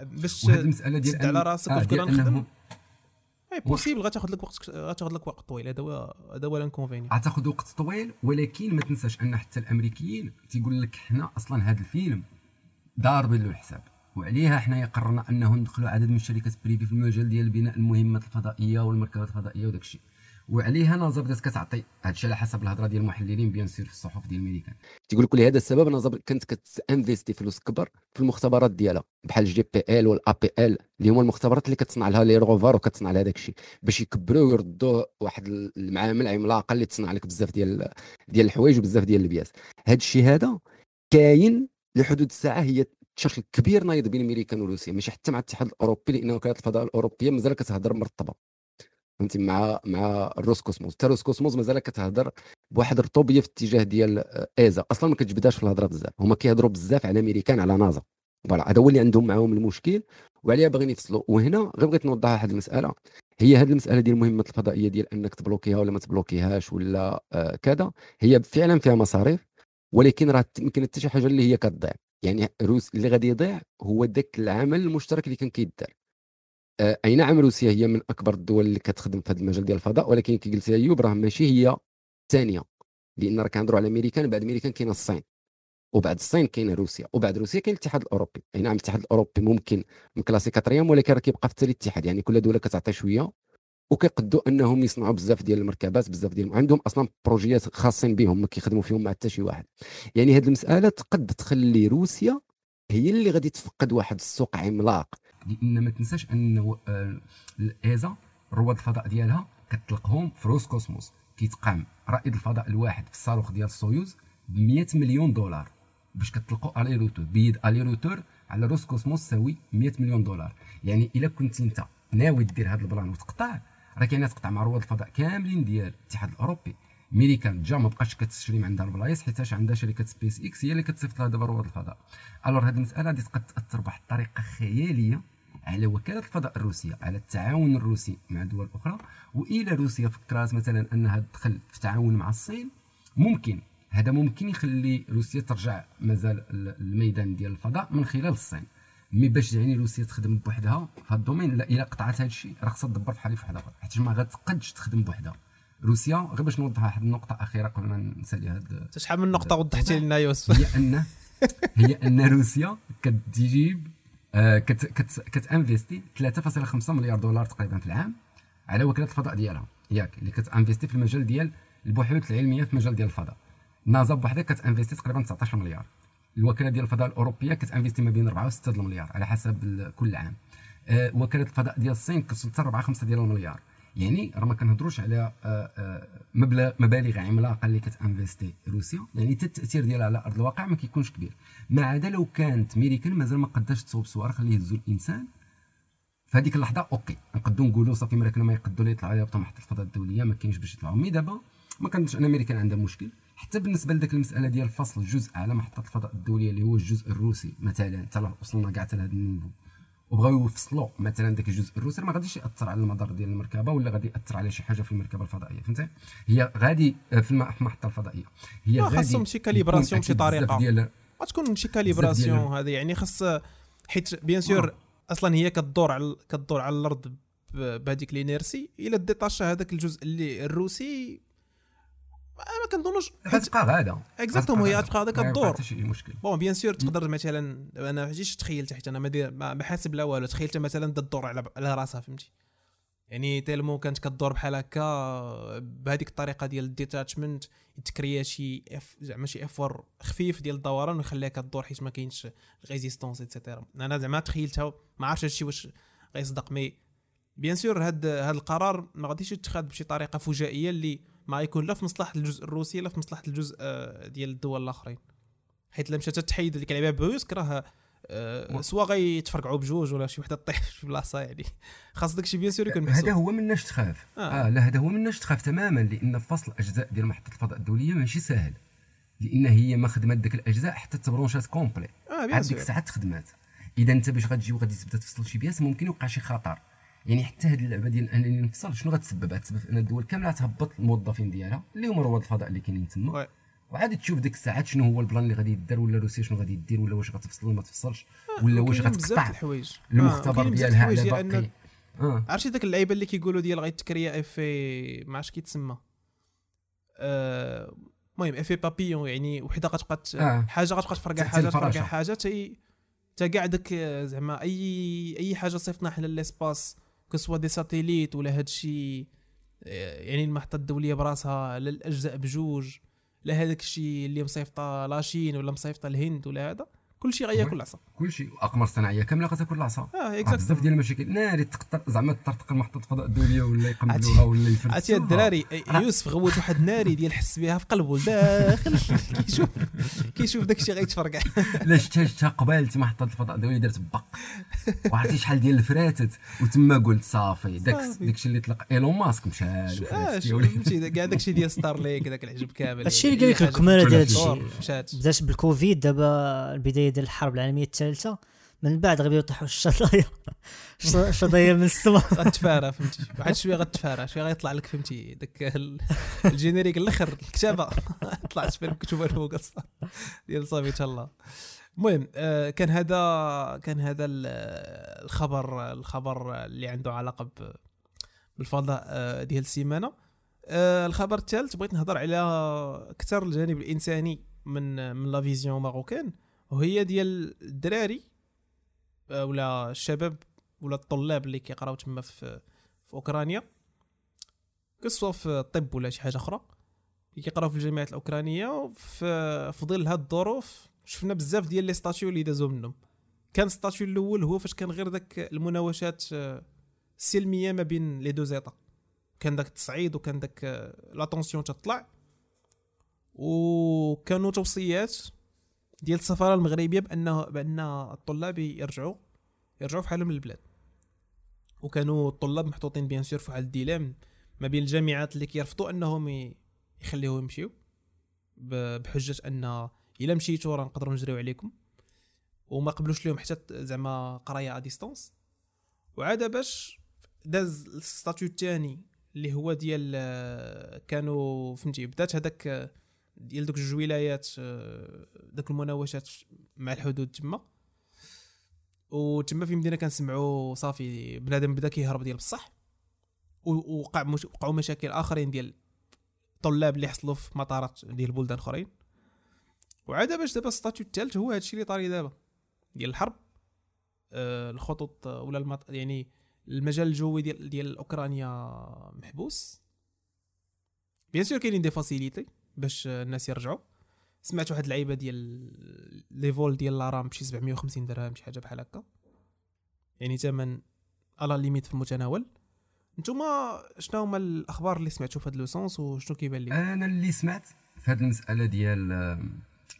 باش تسد على رأسك آه، وتقول أنا نخدم. impossible غتاخذ لك وقت غتاخذ لك وقت طويل. هذا هو هذا هو ال inconvénient غتاخذ وقت طويل ولكن ما تنساش أن حتى الأمريكيين تيقول لك حنا أصلا هذا الفيلم ضاربين له الحساب. وعليها حنايا قررنا أنه ندخلوا عدد من الشركات privées في المجال ديال بناء المهمات الفضائية والمركبات الفضائية وداك الشيء. وعليها نازا بدات كتعطي. هذا الشيء على حسب الهضرة ديال المحللين bien sûr في الصحف ديال الميريكان تيقول لك لهذا السبب نازا كانت كت investi فلوس كبر في المختبرات ديالها بحال ال JPL وال APL اللي هما المختبرات اللي كتصنع لها les rovers وكتصنع لها داك الشيء باش يكبروا ويردوا واحد المعامل عملاقة اللي تصنع لك بزاف ديال ديال الحوايج وبزاف ديال ال pièces. هذا الشيء هذا كاين لحدود الساعة هي شكل كبير نايض بين أمريكا وروسيا ماشي حتى مع الاتحاد الأوروبي لأن وكاله الفضاء الأوروبية مازال كتهضر مرتبة. فهمتي مع مع الروسكوسموس حتى الروسكوسموس مازال كتهضر بواحد الرطوبيه في الاتجاه ديال آه، ESA أصلا ما كتجبدهاش في الهضرة بزاف. هما كيهضروا بزاف على أمريكان على NASA. voilà هذا هو اللي عندهم معاهم المشكل. وعليها باغيين يفصلوا. وهنا غير بغيت نوضح واحد المسألة. هي هذه المسألة ديال المهمات الفضائية ديال أنك تبلوكيها ولا ما تبلوكيهاش ولا آه كذا هي فعلا فيها مصاريف. ولكن راه كاين حتى شي حاجة اللي هي كتضيع. يعني روس اللي غادي يضيع هو ذاك العمل المشترك اللي كان كيدار. آه، اي نعم روسيا؟ هي من أكبر الدول اللي كتخدم في هذا المجال ديال الفضاء ولكن كي قلت أيوب راه ماشي هي الثانية لأن راه كنهضروا على أمريكان بعد أمريكان كاينة الصين وبعد الصين كاينة روسيا وبعد روسيا كاين الاتحاد الأوروبي. أي نعم الاتحاد الأوروبي ممكن مكلاسي quatrième ولكن راه كيبقى في التالي الاتحاد. يعني كل دولة كتعطي شوية وكيقدوا أنهم يصنعوا بزاف ديال المركبات بزاف ديال عندهم أصلا projets خاصين بهم ما كيخدموا فيهم مع حتى شي واحد. يعني هذه المسألة تقد تخلي روسيا هي اللي غادي تفقد واحد السوق عملاق. لأن ما تنساش أنه آه، ال ESA رواد الفضاء ديالها كتطلقهم في روسكوسموس. كيتقام رائد الفضاء الواحد في الصاروخ ديال السويوز ب 100 مليون دولار. باش كتطلقوا aller-retour بيد aller-retour على روسكوسموس تساوي 100 مليون دولار. يعني إلا كنت أنت ناوي دير هذا البلان وتقطع راه كاينة تقطع مع رواد الفضاء كاملين ديال الاتحاد الأوروبي. ميريكان دابا ما بقاش كتشري من عندها البلايص حيتاش عندها شركة سبيس إكس هي اللي كتصيفط لها دابا رواد الفضاء. alors هذه المسألة غادي تقد تأثر بواحد الطريقة خيالية على وكالة الفضاء الروسية على التعاون الروسي مع دول أخرى. والى روسيا فكرات مثلا أنها تدخل في تعاون مع الصين ممكن. هذا ممكن يخلي روسيا ترجع مازال الميدان ديال الفضاء من خلال الصين. mais باش يعني روسيا تخدم بوحدها في هذا ال domaine لا إلا قطعت هذا الشيء راه خصها تدبر في حل في اخر حيت ما غتقدش تخدم بوحدها. روسيا غير باش نوضح واحد النقطة أخيرة قبل ما نسالي هذا شحال من نقطة وضحتي لنا يوسف؟ هي ان هي أن روسيا كتجيب آه، كت كت كتانفيستي 3.5 مليار دولار تقريبا في العام على وكالة الفضاء ديالها. ياك اللي كتانفيستي في المجال ديال البحوث العلمية في المجال ديال الفضاء. نازا بوحدها كتانفيستي تقريبا 19 مليار. الوكالة ديال الفضاء الأوروبية كتانفيستي ما بين 4 و 6 المليار على حسب كل عام. آه، وكالة الفضاء ديال الصين كتوصل حتى 4 5 ديال المليار. يعني راه ما كنهضروش على آه، آه، مبلغ مبالغ عملاقة اللي كتانفيستي روسيا. يعني حتى التأثير ديالها على أرض الواقع ما كيكونش كبير. ما عدا لو كانت ميريكان مازال ما قداش تصوب صواريخ اللي يهزوا الإنسان في اللحظة OK نقدروا نقولوا صافي امريكان ما يقدروا لا يطلعوا يهبطوا محطة الفضاء الدولية ما كاينش باش يطلعوا mais دابا ما كنظنش ان امريكان عندها مشكل. حتى بالنسبة لذاك المسألة ديال فصل جزء على محطة الفضاء الدولية اللي هو الجزء الروسي مثلا حتى وصلنا كاع حتى لهذا ال niveau. وبغاو يفصلوا مثلا ذاك الجزء الروسي ما غاديش يأثر على المدار ديال المركبة ولا غادي يأثر على شي حاجة في المركبة الفضائية فهمتي هي غادي في الم- في المحطة الفضائية هي غادي خاصهم شي calibration بشي. ديال غتكون شي calibration هذه يعني خاص حيت bien sûr آه. أصلا هي كدور على كدور على الأرض بهذيك l'inertie إلا تديتاشا هذاك الجزء اللي الروسي ما ما كنظنوش غتبقى غادا. exactement هي غتبقى هذاك ما الدور. bon bien sûr تقدر مثلا أنا فاش تخيلت حيت أنا ما ما ما حاسب لا والو. تخيلت مثلا الدور على على راسها فهمتي؟ يعني tellement كانت كدور بحال هكا بهذيك الطريقة ديال ال détachement يتكريا شي eff- زعما شي effort خفيف ديال الدوران ويخليها كدور حيت ما كاينش résistance et cetera أنا زعما تخيلتها ما عرفتش هادشي واش غيصدق mais bien sûr هاد هاد القرار ما غاديش يتخذ بشي طريقة فجائية اللي ما يكون لا في مصلحة الجزء الروسي لا في مصلحة الجزء آه، ديال الدول الآخرين. حيت لما مشات تحيد ديك اللعبه brusque راه آه، soit غيتفرقعوا بجوج ولا شي وحدة طيح في بلاصة يعني. خاص داكشي bien sûr يكون هذا هو مناش تخاف. آه. آه, لا هذا هو مناش تخاف تماما لأن فصل اجزاء ديال محطة الفضاء الدولية ماشي سهل. لأن هي ما خدمات ديك الأجزاء حتى تبرونشات complet. آه bien عاد ديك الساعات خدمات. إذا أنت باش غتجي وغادي تبدأ تفصل شي pièces ممكن يوقع شي خطر. يعني حتى هذه اللعبة ديال أنني نفصل شنو غتسبب غتسبب أن الدول كاملة تهبط الموظفين ديالها اللي هما رواد الفضاء اللي كاينين تما. وعاد تشوف ديك الساعات شنو هو البلان اللي غادي يدار ولا روسيا شنو غادي دير ولا واش غتفصل ولا ما تفصلش ولا واش غتقطع آه، المختبر د ديالها على باقي آه عرفتي داك اللعيبة اللي كيقولوا ديال غيتكريا effet ما عرفتش كيتسمى آه، المهم effet papillon يعني وحده غتبقى آه. حاجة غتبقى تفرقع حاجة تفرقع. حاجة تا كاع داك آه، زعما اي أي حاجة صيفطنا حنا ل l'espace que ce soit des satellites ولا هادشي يعني المحطة الدولية براسها لا الأجزاء بجوج لا هذاك الشيء اللي مصيفطة la Chine ولا مصيفطة الهند ولا هذا. كل شيء غياكل عصا. كل شيء. اقمار صناعية كاملة غتاكل العصا آه آه، بزاف ديال المشاكل. ناري تقطر زعما تردقل محطه الفضاء الدولية ولا يقنبلوها ولا يفرسوها. عرفتي؟ الدراري يوسف غوت واحد ناري ديال حس بها في قلبه داخل. كيشوف كيشوف داك الشيء غيتفرقع لا شتها شتها قبالت محطه الفضاء الدولية دارت بق. وعرفتي شحال ديال الفراتت؟ وتما قلت صافي داك. داك الشيء اللي طلق إيلون ماسك مشى وليدي. فهمتي؟ كاع داك الشيء ديال ستار ليك داك العجب كامل. هادشي اللي قال لك كل ديال هادشي. بدات بالكوفيد دابا البداية ديال الحرب العالمية الثالثة من بعد غيبداو يطيحوا الشظايا. الش- الشظايا من السماء. غتفارى فهمتي. واحد شوية غتفارى شوية غيطلع لك فهمتي داك ال- ال générique الأخر الكتابة. طلعت في المكتوبه الفوق ديال صافي الله. المهم آه، كان هذا كان هذا ال- الخبر الخبر اللي عنده علاقة بالفضاء آه، ديال السيمانه آه، الخبر الثالث بغيت نهضر على أكثر الجانب الإنساني من من la vision marocaine. وهي ديال الدراري آه، ولا الشباب ولا الطلاب اللي كيقراو تما في في أوكرانيا. كسوا في الطب ولا شي حاجة أخرى. اللي كيقراو في الجامعات الأوكرانية وفي في ظل هاد الظروف شفنا بزاف ديال les situations اللي دازو منهم. كان la situation الأول هو فاش كان غير داك المناوشات آه، السلمية ما بين les deux états. كان داك التصعيد وكان داك آه، la tension تطلع. وكانوا توصيات ديال السفارة المغربية بانه بأن الطلاب يرجعوا يرجعوا في حالهم للبلاد. وكانوا الطلاب محطوطين bien sûr في واحد ال dilemme ما بين الجامعات اللي كيرفضوا أنهم يخليوهم يمشيو بحجة أن إلا مشيتوا راه نقدروا نجريو عليكم. وما قبلوش لهم حتى زعما قراية à distance وعاد باش داز la situation الثاني اللي هو ديال آه، كانوا فهمتي بدات هذاك آه، ديال دوك جوج ولايات آه، داك المناوشات مع الحدود تما. وتما في المدينة كنسمعوا صافي بنادم بدا كيهرب ديال بصح. وقع مش وقعوا مشاكل آخرين ديال طلاب اللي حصلوا في مطارات ديال بلدان أخرين. وعاد باش دابا الستاتيو الثالث هو هادشي اللي طاري دابا ديال الحرب. آه الخطوط ولا المط... يعني المجال الجوي ديال ديال أوكرانيا محبوس. bien sûr كاينين des facilités. باش الناس يرجعوا. سمعت واحد اللعيبة ديال les vols ديال لارام بشي 750 درهم شي حاجة بحال هكا. يعني ثمن à la limite في المتناول. نتوما شنو هما الأخبار اللي سمعتوا في هذا le sens وشنو كيبان لكم أنا اللي سمعت في هذه المسألة ديال آه،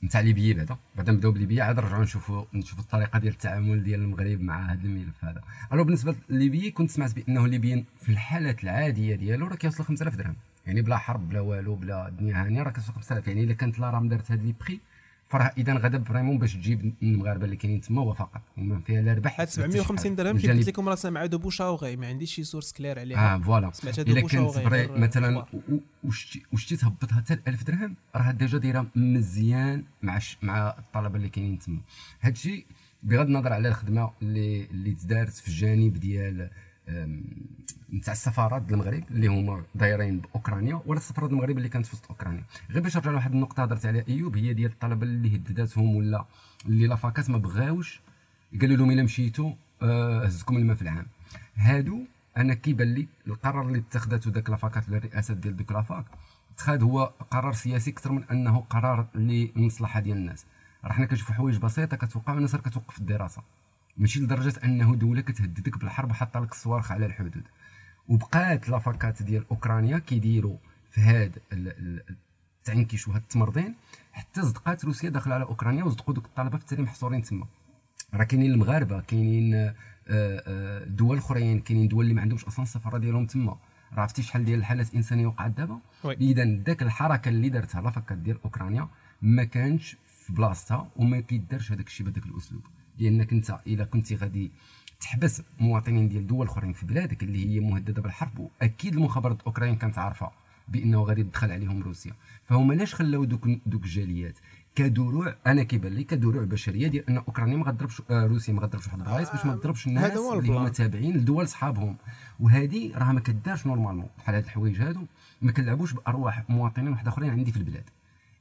نتاع ليبيا بعدا. بعدا نبداو بليبيا. عاد نرجعوا نشوفوا نشوفوا الطريقة ديال التعامل ديال المغرب مع هذا الملف هذا. alors بالنسبة لليبيا كنت سمعت بأنه ليبيا في الحالات العادية ديالو راه كيوصل 5000 درهم. يعني بلا حرب بلا والو بلا دنيا هانية راه كيوصل 5000 يعني إلا كانت لا رام دارت هاد les prix فراه إذا غدا vraiment باش تجيب المغاربة اللي كاينين تما هو فقط. وما فيها لا ربح هاد 750 درهم كيف قلت لكم راه سامع de bouche à oreille ما عنديش شي source claire عليها. آه voilà. إلا كانت vrai مثلا وشتي تهبطها حتى 1000 درهم؟ راه déjà دايرة مزيان مع مع الطلبة اللي كاينين تما. هادشي بغض النظر على الخدمة اللي اللي تدارت في الجانب ديال نتاع السفارات المغرب اللي هما دايرين بأوكرانيا ولا السفاره ديال المغرب اللي كانت في وسط أوكرانيا. غير باش نرجع لواحد النقطة هضرت عليها أيوب هي ديال الطلبة اللي هدداتهم ولا اللي les facs ما بغاوش قالوا لهم إلا مشيتوا آه، هزكم الماء في العام. هادو أنا كيبان لي القرار اللي اتخذته ذاك la fac ات الرئاسة ديال ديك la fac اتخذ هو قرار سياسي أكثر من أنه قرار للمصلحه ديال الناس. راه حنا كنشوفوا حوايج بسيطة كتوقع والناس كتوقف الدراسة. ماشي لدرجة أنه دولة كتهددك بالحرب وحاطه لك الصواريخ على الحدود. وبقات لافاكات ديال أوكرانيا كيديروا في ال- التعنكيش وهاد التمرضين حتى صدقات روسيا داخله على أوكرانيا وصدقوا دوك الطلبة في التالي محصورين تما. راه كاينين المغاربة كاينين آه، آه، دول اخرين كاينين دول اللي ما عندهمش أصلا السفارة ديالهم تما. راه عرفتي شحال ديال الحالات الإنسانية وقعت دابا. إذا ذاك الحركة اللي دارتها لافاكات ديال أوكرانيا ما كانش في بلاصتها وما كيدارش هذاك الشيء بهذاك الأسلوب. لانك انت الا كنتي غادي تحبس مواطنين ديال دول اخرين في بلادك اللي هي مهدده بالحرب واكيد المخابرات الاوكرانيه كانت عارفه بانه غادي تدخل عليهم روسيا. فهما علاش خلاو دوك دوك الجاليات؟ كدروع أنا كيبان لي كدروع بشريه ديال ان اوكرانيا ما غتضربش آه روسيا ما غتضربش واحد البلايص باش ما تضربش الناس اللي هما. تابعين لدول صحابهم. وهذه راه ما كدارش normalement بحال هاد الحوايج هادو. ما كنلعبوش بأرواح مواطنين واحد آخرين عندي في البلاد.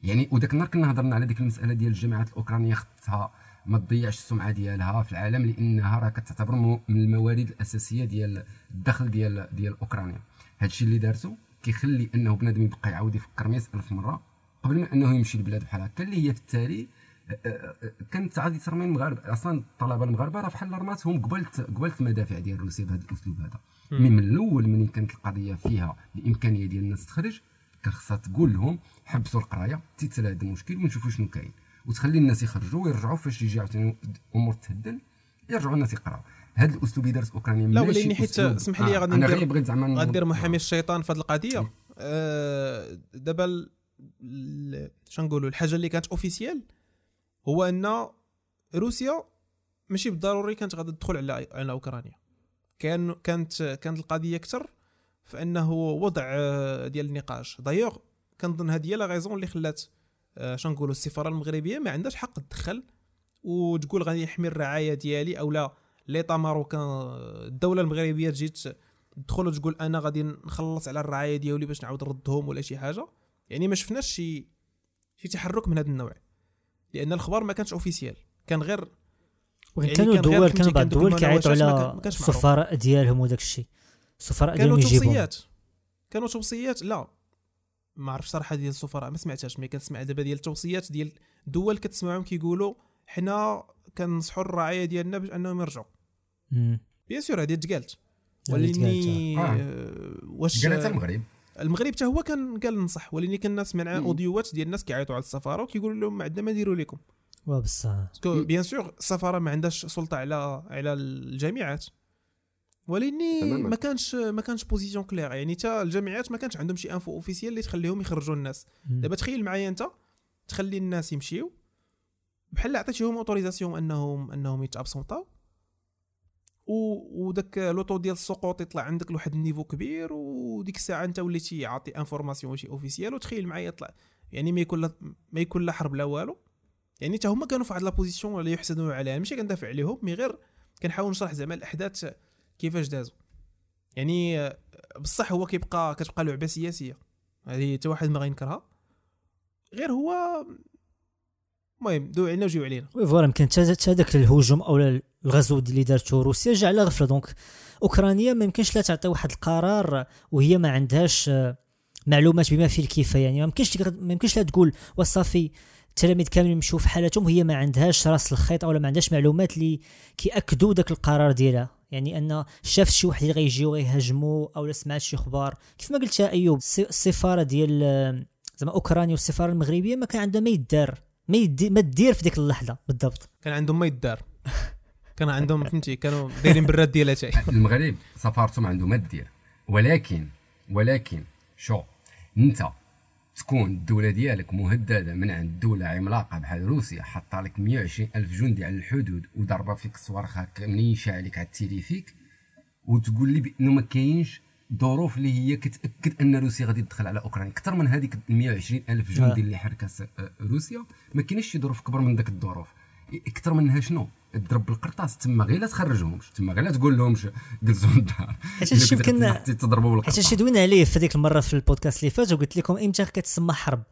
يعني وداك النهار كنا هضرنا على ديك المسألة ديال الجامعات الأوكرانية خصها ما تضيعش السمعة ديالها في العالم لأنها راه كتعتبر من الموارد الأساسية ديال الدخل ديال ديال أوكرانيا. هادشي اللي دارتو كيخلي أنه بنادم يبقى يعاود يفكر 100000 مرة قبل من أنه يمشي لبلاد بحال هكا اللي هي في التالي كانت غادي ترمي المغاربة. أصلا الطلبه المغاربة راه بحال رماتهم قبلت قبلت المدافع ديال روسيا بهذا الأسلوب هذا. mais من الأول ملي كانت القضية فيها الإمكانية ديال الناس تخرج كان خصها تقول لهم حبسوا القراية تا يتسالى هذا المشكل ونشوفوا شنو كاين. وتخلي الناس يخرجوا ويرجعوا فاش يجي عاوتاني الأمور تهدل يرجعوا الناس يقراو. هذا الأسلوب اللي دارت اوكرانيا لا ولاني حيت اسمح لي آه، غادي ندير- بغيت زعما غندير. محامي الشيطان في هذه القضية. آه، دابا شنقولوا الحاجة اللي كانت officielle هو أن روسيا ماشي بالضروري كانت غادي تدخل على على أوكرانيا. كان كانت كانت القضية أكثر في أنه وضع آه، ديال النقاش. دايوغ كنظن هذه هي la raison اللي خلات آه، شنقولوا السفارة المغربية ما عندهاش حق تدخل وتقول غادي يحمي الرعاية ديالي أو لا. l'état marocain الدولة المغربية تجي تدخل وتقول أنا غادي نخلص على الرعاية ديالي باش نعاود نردهم ولا شي حاجة. يعني ما شفناش شي شي تحرك من هذا النوع. لأن الخبر ما كانش officiel كان غير وكان يعني كانوا دول كانوا بعض الدول كيعيطوا على. السفراء ديالهم وداك الشيء. السفراء كانوا ديالهم يجيبوهم توصيات. كانوا توصيات لا. ما عرفتش صراحة ديال السفراء ما سمعتهاش mais كنسمع دابا ديال التوصيات ديال دول كتسمعهم كيقولوا حنا كنصحوا الرعاية ديالنا باش أنهم يرجعوا. bien sûr هذه تقالت. ولاني تقالت، آه، واش قالت المغرب. المغرب حتى هو كان قال نصح كان الناس سمعنا. أوديوات ديال الناس كيعيطوا على السفارة وكيقولوا لهم ما عندنا ما نديروا لكم وا بصح. parce que مم. bien sûr السفارة ما عندهاش سلطة على على الجامعات ولاني. ما كانش ما كانش position claire يعني حتى الجامعات ما كانش عندهم شي info officielle اللي تخليهم يخرجوا الناس. دابا تخيل معايا انت تخلي الناس يمشيو بحال عطيتيهم autorisation انهم انهم يت absenter او وداك le taux ديال السقوط يطلع عندك لواحد ال niveau كبير وديك الساعة انت وليتي عاطي information ماشي officielle وتخيل معايا يطلع. يعني ما يكون ما يكون لا حرب لا والو. يعني حتى هما كانوا في واحد la position اللي يحسدون عليها. ماشي كندافع عليهم mais غير كنحاول نشرح زعما الأحداث كيفاش دازوا يعني بصح هو كيبقى كتبقى لعبة سياسية. هذه حتى واحد ما غينكرها. غير هو المهم دو علينا وجيو علينا. oui voilà يمكن حتى داك الهجوم أو الغزو اللي دارته روسيا جا على غفلة. donc أوكرانيا ما يمكنش لا تعطي واحد القرار وهي ما عندهاش آه، معلومات بما فيه الكفايه يعني ما يمكنش ما يمكنش لا تقول وصافي التلاميذ كاملين يمشوا في حالتهم وهي ما عندهاش راس الخيط أو ما عندهاش معلومات اللي كيأكدوا داك القرار ديالها. يعني أن شافت شي واحد اللي غيجيو غيهاجموا أو سمعت شي أخبار كيف ما قلت يا أيوب الس- السفارة ديال زعما أوكرانيا والسفارة المغربية ما كان عندها ما يدار ما يدي ما دير في ديك اللحظة بالضبط. كان عندهم ما يدار. كان عندهم فهمتي كانوا دايرين بالراد ديالها تاعي المغرب سفارته ما عنده ما دير. ولكن ولكن شو؟ أنت تكون الدولة ديالك مهددة من عند دولة عملاقة بحال روسيا حاطة لك 120 ألف جندي على الحدود وضربة فيك الصواريخ هكا منيشه عليك على التيليفيك وتقول لي بأنه ما كاينش ظروف اللي هي كتأكد أن روسيا غادي تدخل على أوكرانيا. أكثر من هذيك 120 ألف جندي آه. اللي حركها آه، روسيا ما كاينش شي ظروف كبر من ذاك الظروف. إكثر منها شنو؟ تضرب بالقرطاس تما غير لا تخرجهمش تما غير لا تقول لهمش جلسوا الدار حيت يمكن- تضربوا حيت بالقرطاس هادشي دوينا عليه في هذيك المرة في البودكاست اللي فات وقلت لكم إمتى كتسمى حرب.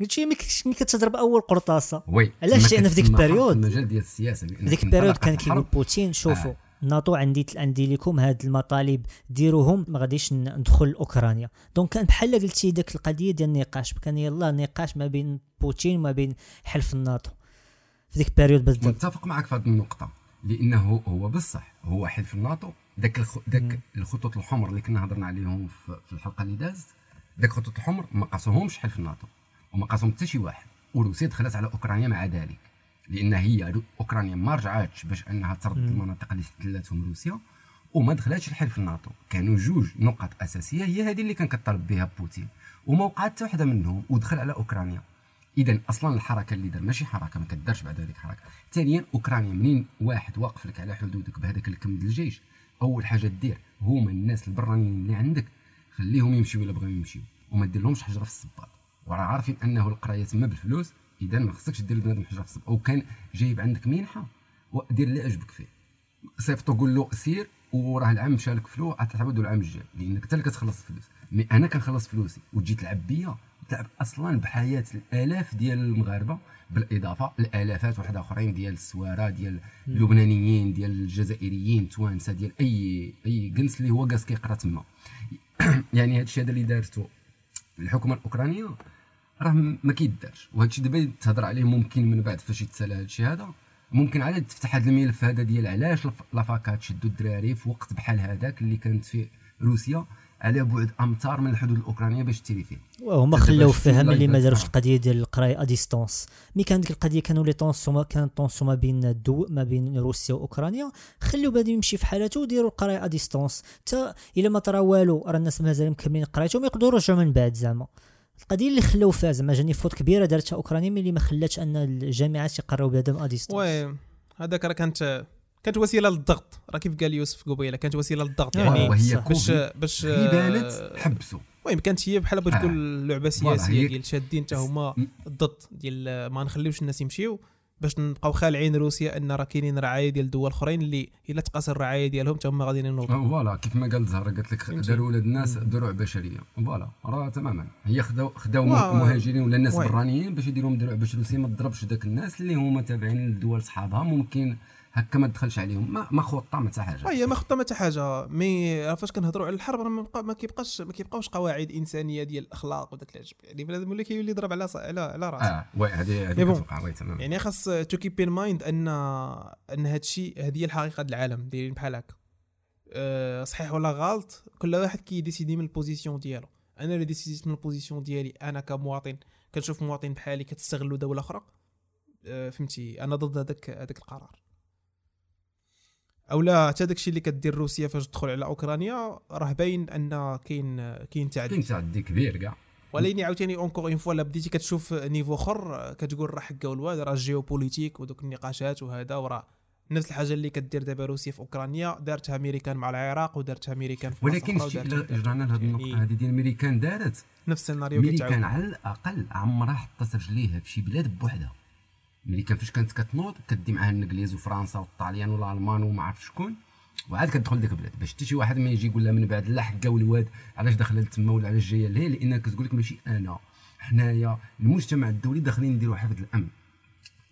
قلت شي ملي كت- ملي كتضرب أول قرطاسة؟ oui علاش؟ لأن في ديك ال période- المجال ديال السياسة انطلقت ال période كان كيقول. بوتين شوفوا آه. ناطو عندي عندي لكم هاد المطالب ديروهم ما غاديش ندخل لاوكرانيا donc كان بحال قلتي ديك القضية ديال النقاش كان يلا نقاش ما بين بوتين وما بين حلف الناطو. في ديك ال période بالضبط متفق معك في هذه النقطة لأنه هو بصح هو حلف الناتو. ذاك الخ... ذاك الخطوط الحمر اللي كنا هضرنا عليهم في, الحلقة اللي دازت ذاك الخطوط الحمر ما قاسوهمش حلف الناتو وما قاسهم حتى شي واحد. وروسيا دخلت على أوكرانيا مع ذلك لأن هي أوكرانيا ما رجعاتش باش أنها ترد المناطق اللي احتلتهم روسيا وما دخلاتش لحلف الناتو. كانوا جوج نقط أساسية هي هذه اللي كان كطالب بها بوتين وما وقعت حتى وحدة منهم ودخل على أوكرانيا. اذا أصلا الحركة اللي دار ماشي حركة ما كدارش بعد هذيك الحركه ثانيا أوكرانيا منين واحد واقف لك على حدودك بهذاك الكم ديال الجيش؟ أول حاجة دير هما الناس البرانيين اللي عندك خليهم يمشيو إلا بغاو يمشيو وما دير لهمش حجره في الصباط وراه عارفين أنه القراية تما بالفلوس إذا ما خصكش دير لبنادم حجره في الصباط أو كان جايب عندك منحة ودير اللي عجبك فيه. صيفطو قول له سير وراه العام مشى لك فلوس غتعاودوا العام الجاي. لأنك انت اللي كتخلص الفلوس مي أنا كنخلص فلوسي وتجي تلعب بيا تلعب أصلا بحياة الآلاف ديال المغاربة بالإضافة لآلافات واحد آخرين ديال السوارة ديال اللبنانيين ديال الجزائريين توانسة ديال أي أي جنس اللي هو جالس كيقرا تما. يعني هذا الشيء هذا اللي دارته الحكومة الأوكرانية راه ما كيدارش. وهذا الشيء دابا تهضر عليه ممكن من بعد فاش يتسالى هذا الشيء هذا. ممكن عاد تفتح هذا الملف هذا ديال علاش لافاكات شدوا الدراري في وقت بحال هذاك اللي كانت فيه روسيا. على بعد أمتار من الحدود الأوكرانية باش تيري فيه وهما خلاو فيها ملي ما داروش آه. القضية ديال القراية à distance ملي كانت ديك القضية كانوا les tensions كانت tension ما بين الدول ما بين روسيا وأوكرانيا خليو بادي يمشي في حالته وديروا القراية à distance حتى إلا ما طرا والو راه الناس مازال مكملين قرايتهم يقدروا يرجعوا من بعد زعما. القضية اللي خلاو فيها زعما جاني faute كبيرة دارتها أوكرانيا ملي ما خلاتش أن الجامعات يقراو بنادم ا ديستونس وي هذاك راه كانت كانت وسيلة للضغط راه كيف قال يوسف قبيلة كانت وسيلة للضغط آه، يعني. باش باش غي بانت حبسوا المهم كانت هي بحال بغيت آه. تقول لعبة voilà، سياسية ديال شادين حتى هما م- ضد ديال ما نخليوش الناس يمشيو باش نبقاو خالعين روسيا أن راه كاينين رعاية ديال دول أخرين اللي إلا تقاس الرعاية ديالهم حتى هما غادي ينوضوا آه، voilà كيف ما قال زهره قالت لك. داروا ولاد الناس دروع بشريه voilà راه تماما هي خداو خداو مهاجرين ولا الناس. برانيين باش يديروا دروع باش روسيا ما تضربش ذاك الناس اللي هما تابعين للدول صحابها ممكن هكا ما تدخلش عليهم. ما ما خطه ما حتى حاجة. هي ما خطه ما حتى حاجة. mais فاش كنهضروا على الحرب راه ما ما كيبقاش ما كيبقاوش قواعد إنسانية ديال الأخلاق وداك العجب. يعني بنادم ولا كيولي يضرب على على على راسه. آه oui هذه هذه. كتوقع oui تماما يعني خاص to keep in mind ان أن هذا الشيء هذه هي الحقيقة ديال العالم دايرين بحال هكا. أه صحيح ولا غلط؟ كل واحد كيديسيدي من ال position ديالو. أنا اللي ديسيديت من ال position ديالي أنا كمواطن كنشوف مواطن بحالي كتستغلوا دولة أخرى. أه فهمتي؟ أنا ضد هذاك هذاك القرار. أو لا حتى داكشي اللي كدير روسيا فاش تدخل على أوكرانيا راه باين أن كاين كاين تعدي. كاين تعدي كبير كاع. ولكن عاوتاني encore une fois لا بديتي كتشوف niveau أخر كتقول راه حكا والواد راه ال géopolitique ودوك النقاشات وهذا وراه نفس الحاجة اللي كدير دابا روسيا في أوكرانيا دارتها أمريكان مع العراق ودارتها أمريكان في ولكن رجعنا يعني النقطة. هذه ديال الميريكان دارت. نفس السيناريو كيتعاود على الأقل عمرها حطت رجليها في شي بلاد بوحدها. ميريكان فاش كانت كتنوض كدي معاها الإنجليز وفرنسا والطاليان والألمان وما عرف شكون. وعاد كتدخل ديك البلاد. باش حتى شي واحد ما يجي يقول لها من بعد لا حكا والواد علاش داخله لتما ولا علاش جاية لهي؟ لأن كتقول لك ماشي أنا. حنايا المجتمع الدولي داخلين نديروا حفظ الأمن.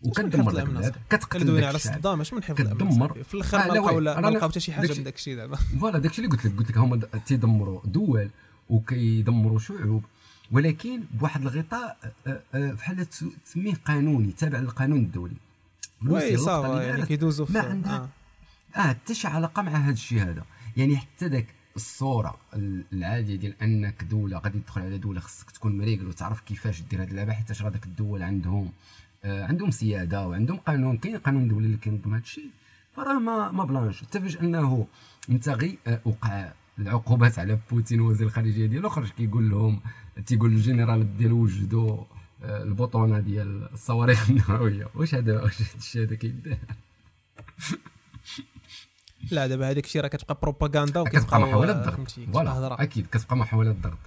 وكدمر حفظ داك البلاد؟ كتقتل داك على صدام ماشي من حفظ الأمن. أصاحبي. في الأخر ما لقاو ما لقاو حتى شي حاجة من داك الشيء زعما voilà داكشي اللي قلت لك قلت لك هما تيدمروا دول وكيدمروا شعوب. ولكن بواحد الغطاء آه، آه، بحال تس- تسميه قانوني تابع للقانون الدولي. oui ça va يعني في ما عندها آه. آه حتى شي علاقة مع هذا الشيء هذا. يعني حتى ذاك الصورة العادية ديال أنك دولة غادي تدخل على دولة خصك تكون مريقل وتعرف كيفاش دير هذه اللعبة حيت راه ذاك الدول عندهم آه عندهم سيادة وعندهم قانون. كاين قانون دولي اللي كينظم هذا الشيء فراه ما ما بلانش. حتى فاش أنه انت غي آه وقع العقوبات على بوتين وزير الخارجية ديالو خرج كيقول لهم؟ تيقول الجنرال ديالو وجدوا آه، البطونة ديال الصواريخ النووية. واش هذا؟ واش هذا الشيء هذا كيدار لا دابا هذاك الشيء راه كتبقى بروباغندا كتبقى محاولة آه، ضغط voilà أكيد كتبقى محاولة ضغط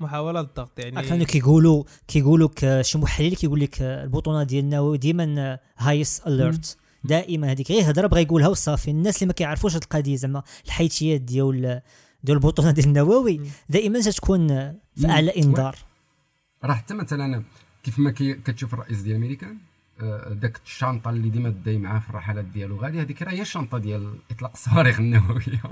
محاولة الضغط كانوا يعني كيقولوا كيقولوا لك شي محلل كيقول لك البطونة ديال النووي ديما highest alert دائما هذيك غير هضرة بغا يقولها وصافي. الناس اللي ما كيعرفوش هذه القضية زعما الحيتيات ديال ديال البطونه ديال النووي. دائما تتكون في أعلى إنذار. راه حتى مثلا كيف ما كي كتشوف الرئيس ديال امريكان آه، داك الشنطة اللي ديما داي معاه في الرحلات ديالو غادي هذيك راه هي الشنطة ديال إطلاق الصواريخ النوويه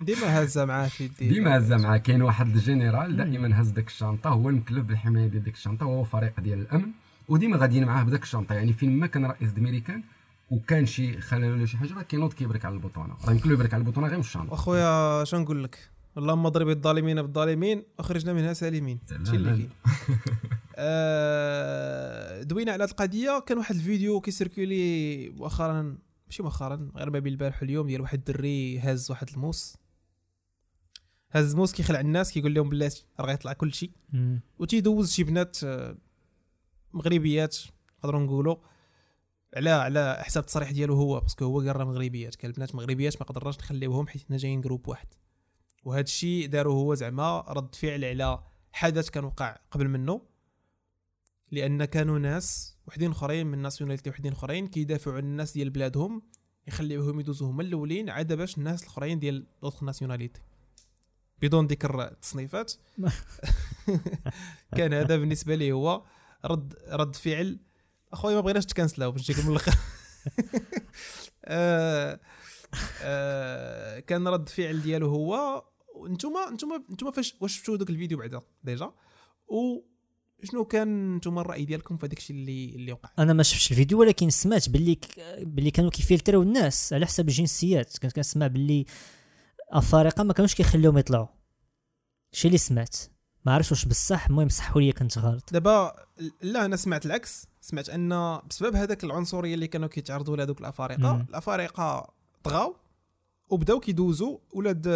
ديما هازه معاه في يديه ديما هزا معاه. كاين واحد الجنرال دائما هز داك الشنطة هو المكلف بالحماية ديال ديك الشنطة وهو فريق ديال الأمن وديما غاديين معاه بداك الشنطة. يعني فين ما كان رئيس امريكان وكان شي خلل ولا شي حاجة راه كينوض كيبرك على البطونه راه يمكن له يبرك على البطونه غير من الشنطه أخويا شنو نقول لك؟ اللهم اضرب الظالمين بالظالمين اخرجنا منها سالمين. هادشي اللي كاين. آه، دوينا على هاد القضية. كان واحد الفيديو كيسيركولي مؤخرا ماشي مؤخرا غير ما بين البارح واليوم ديال واحد الدري هاز واحد الموس. هاز الموس كيخلع الناس كيقول لهم بلاتي راه غيطلع كل شيء مم. وتيدوز شي بنات آه، مغربيات نقدروا نقولوا على على حساب التصريح ديالو هو parce que هو قال راه مغربيات. كان البنات مغربيات ما قدرناش نخليوهم حيت حنا جايين groupe واحد. وهذا الشيء دارو هو زعما رد فعل على حدث كان وقع قبل منه لأن كانوا ناس وحدين أخرين من nationalité وحدين أخرين كيدافعوا عن الناس ديال بلادهم يخليوهم يدوزوا هما الأولين عاد باش الناس الأخرين ديال d'autres nationalités بدون ذكر التصنيفات كان هذا بالنسبة لي هو رد رد فعل. أخويا ما بغيناش نكونسلاو باش نجيكم من الأخر. آه، آه، كان رد فعل ديالو هو انتوما انتوما انتوما فاش واش شفتوا دوك الفيديو بعدا déjà؟ وشنو كان انتوما الرأي ديالكم في الشيء اللي اللي وقع؟ أنا ما شفتش الفيديو ولكن سمعت باللي. باللي كانوا كيفلتروا الناس على حسب الجنسيات. كنت كنسمع باللي افارقه ما كانوش كيخليهم يطلعوا شي اللي سمعت. ما عرفتش واش بصح. المهم صحوا لي كنت غلط. دابا لا أنا سمعت العكس. سمعت أن بسبب هذاك العنصرية اللي كانوا كيتعرضوا لها دوك الافارقه. الأفارقة طغاو. وبداو كيدوزوا ولاد.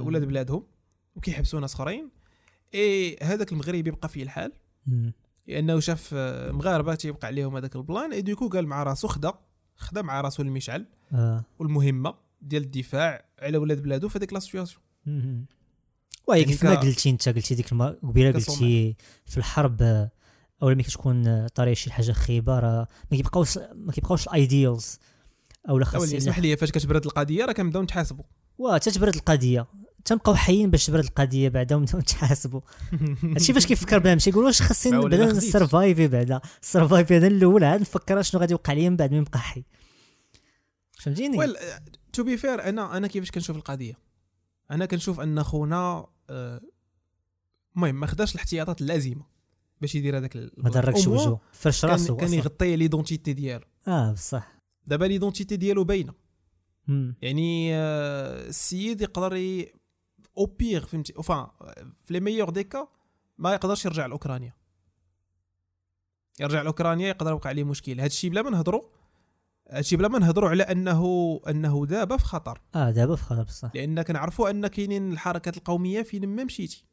ولاد بلادهم وكيحبسوا ناس اخرين اي هذاك المغربي بقى فيه الحال. لأنه شاف مغاربة تيوقع عليهم هذاك البلان اي du coup قال مع راسو خدا خدا مع راسو المشعل آه. والمهمة ديال الدفاع على ولاد بلادو في هذيك la situation. وهي يعني كيف ما قلتي انت قلتي ديك قبيلة. قلتي في الحرب آه، اول ما كتكون آه، طاريه شي حاجة خايبه راه ما كيبقاوش ما كيبقاوش ال ideals اولي خاص اسمح لي فاش كتبرد القضية راه كنبداو نتحاسبوا واه تتبرد القضية. تنبقاو حيين باش تبرد القضية بعدا ونبداو نتحاسبوا هادشي فاش كيفكر بنادم تيقول واش خاصني خزيت. نسرفايفي بعدا. السرفايفي هذا الأول عاد نفكر شنو غادي يوقع لي من بعد ما نبقى حي. فهمتيني؟ ويل تو بي فير أنا أنا كيفاش كنشوف القضية؟ أنا كنشوف أن خونا آه، المهم ما خداش الاحتياطات اللازمة باش يدير هذاك ما دركش وجهه. فرش راسو كان. يغطي ليدونتيتي ديالو. آه بصح. دابا ليدونتيتي ديالو باينة. يعني آه، السيد يقدر ي... أو بيغ فهمتي؟ اوفا في لي ميور دي كا ما يقدرش يرجع لأوكرانيا. يرجع لأوكرانيا يقدر يوقع عليه مشكل. هذا الشيء بلا ما نهضروا هذا الشيء بلا ما نهضروا على أنه أنه دابا في خطر. آه دابا في خطر بصح. لأن كنعرفوا أن كاينين الحركات القومية فين ما مشيتي.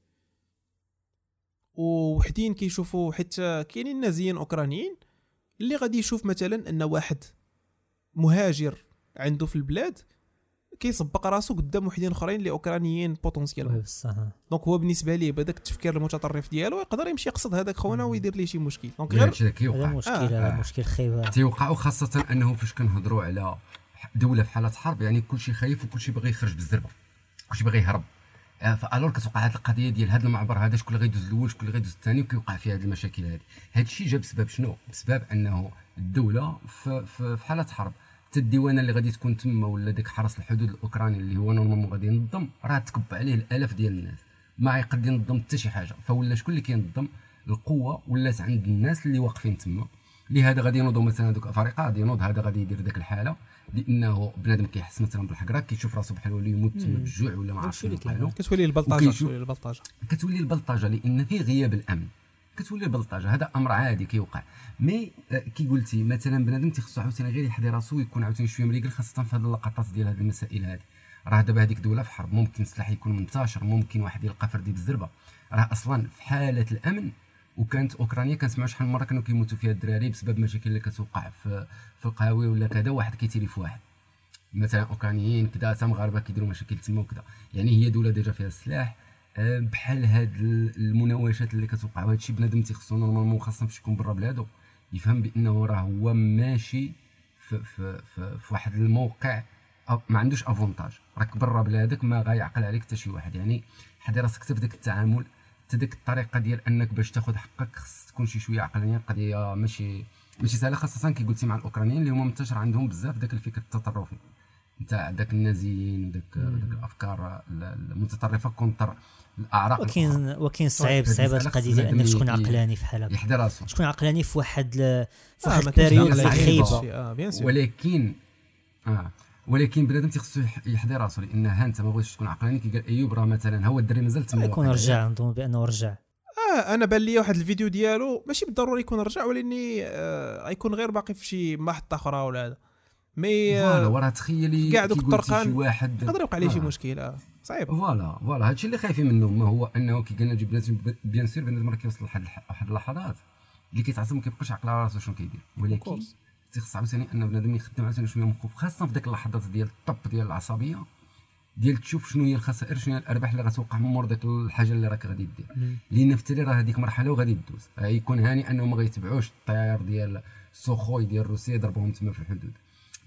وحدين كيشوفوا حتى كاينين نازيين أوكرانيين اللي غادي يشوف مثلا أن واحد مهاجر عنده في البلاد كيسبق راسو قدام وحدين أخرين اللي أوكرانيين potentiels بصح. donc هو بالنسبة ليه بهذاك التفكير المتطرف ديالو يقدر يمشي يقصد هذاك خونا ويدير ليه شي مشكل. donc غير هذا كيوقع. مشكل آه. هذا. مشكل خايبه تيوقعوا خاصة انه فاش كنهضروا على دولة في حالة حرب يعني كلشي خايف وكلشي باغي يخرج بالزربة. كلشي باغي يهرب. آه، فالور كتوقع هذه القضية ديال هذا المعبر هذا شكون اللي غيدوز الأول شكون اللي غيدوز الثاني وكيوقع فيه هذه المشاكل هذه هذا الشيء جا بسبب شنو؟ بسبب أنه الدولة في, حالة حرب. حتى الديوانه اللي غادي تكون تما ولا ديك حرس الحدود الأوكراني اللي هو normalement غادي ينظم راه تكب عليه الألاف ديال الناس. ما يقدر ينظم حتى شي حاجة. voilà شكون اللي كينظم؟ القوة ولات عند الناس اللي واقفين تما. لهذا غادي ينوضوا مثلا دوك الافارقه غادي ينوض هذا غادي يدير ديك الحالة. لأنه بنادم كيحس مثلا بالحقرة كيشوف راسو بحال ولي يموت تما. بالجوع ولا ما عرفتش كتولي البلطاجه وكيشوف- كتولي البلطاجه كتولي البلطجة لأن في غياب الأمن. كتولي البلطجه هذا أمر عادي كيوقع. mais آه، كي قلتي مثلا بنادم تيخصو عاوتاني غير يحضي راسو ويكون عاوتاني شوية مريقل خاصة في هذه اللقطات ديال هذه المسائل هذه راه دابا هذيك دولة في حرب ممكن السلاح يكون منتشر ممكن واحد يلقى فردي بالزربه راه أصلا في حالة الأمن وكانت أوكرانيا كنسمعوا شحال من مرة كانوا كيموتوا فيها الدراري بسبب مشاكل اللي كتوقع في في القهاوي ولا كذا واحد كيتيري في واحد. مثلا أوكرانيين كذا حتى مغاربة كيديروا مشاكل تما وكذا يعني هي دولة déjà فيها السلاح بحال هاد المناوشات اللي كتوقع. وهذا الشيء بنادم تيخصو normalement خاصه فاش يكون برا بلادو يفهم بأنه راه هو ماشي في, في, في, في واحد الموقع ما عندوش avantage راك برا بلادك ما غيعقل عليك حتى شي واحد. يعني حضي راسك في ذاك التعامل حتى ديك الطريقة ديال أنك باش تاخذ حقك خص تكون شي شوية عقلانيه قضية ماشي ماشي سهلة خاصة كي قلتي مع الأوكرانيين اللي هما منتشر عندهم بزاف داك الفكر التطرفي. نتاع داك النازيين وداك داك الأفكار المتطرفة كونتر. الأعراق وكاين وكاين صعيب صعيب القضية ديال انك تكون عقلاني في حالك يحضر راسو تكون عقلاني في واحد في آه، واحد خايبه عيب. آه، ولكن آه ولكن بنادم تيخصو يح- يحضر راسو لأن ها أنت ما بغيتش تكون عقلاني. كي قال أيوب راه مثلا هو الدري مازال تما يكون واقع. رجع نظن بأنه رجع. آه أنا بان لي واحد الفيديو ديالو ماشي بالضروري يكون رجع ولأني آه غيكون غير باقي في شي محطه أخرى ولا هذا. mais voilà آه وراه تخيلي كاع دوك الطرقان واحد يقدر يوقع عليه شي آه. مشكل آه صعيب. فوالا فوالا. هادشي اللي خايفين منه ما هو أنه كي قلنا جبنا bien sûr بنادم راه كيوصل لواحد واحد اللحظات اللي كيتعصب ما كيبقاش عقل على راسو شنو كيدير. ولكن. تيخص عاوتاني أن بنادم يخدم عاوتاني شوية مخوف خاصة في ديك اللحظات ديال الطب ديال العصبية ديال تشوف شنو هي الخسائر شنو هي الأرباح اللي غتوقع من مور ديك الحاجة اللي راك غادي دير. لأن في التالي راه هذيك مرحلة وغادي تدوز. يكون هاني أنه ما غيتبعوش الطيار ديال سوخوي ديال روسيا ضربوهم تما في الحدود.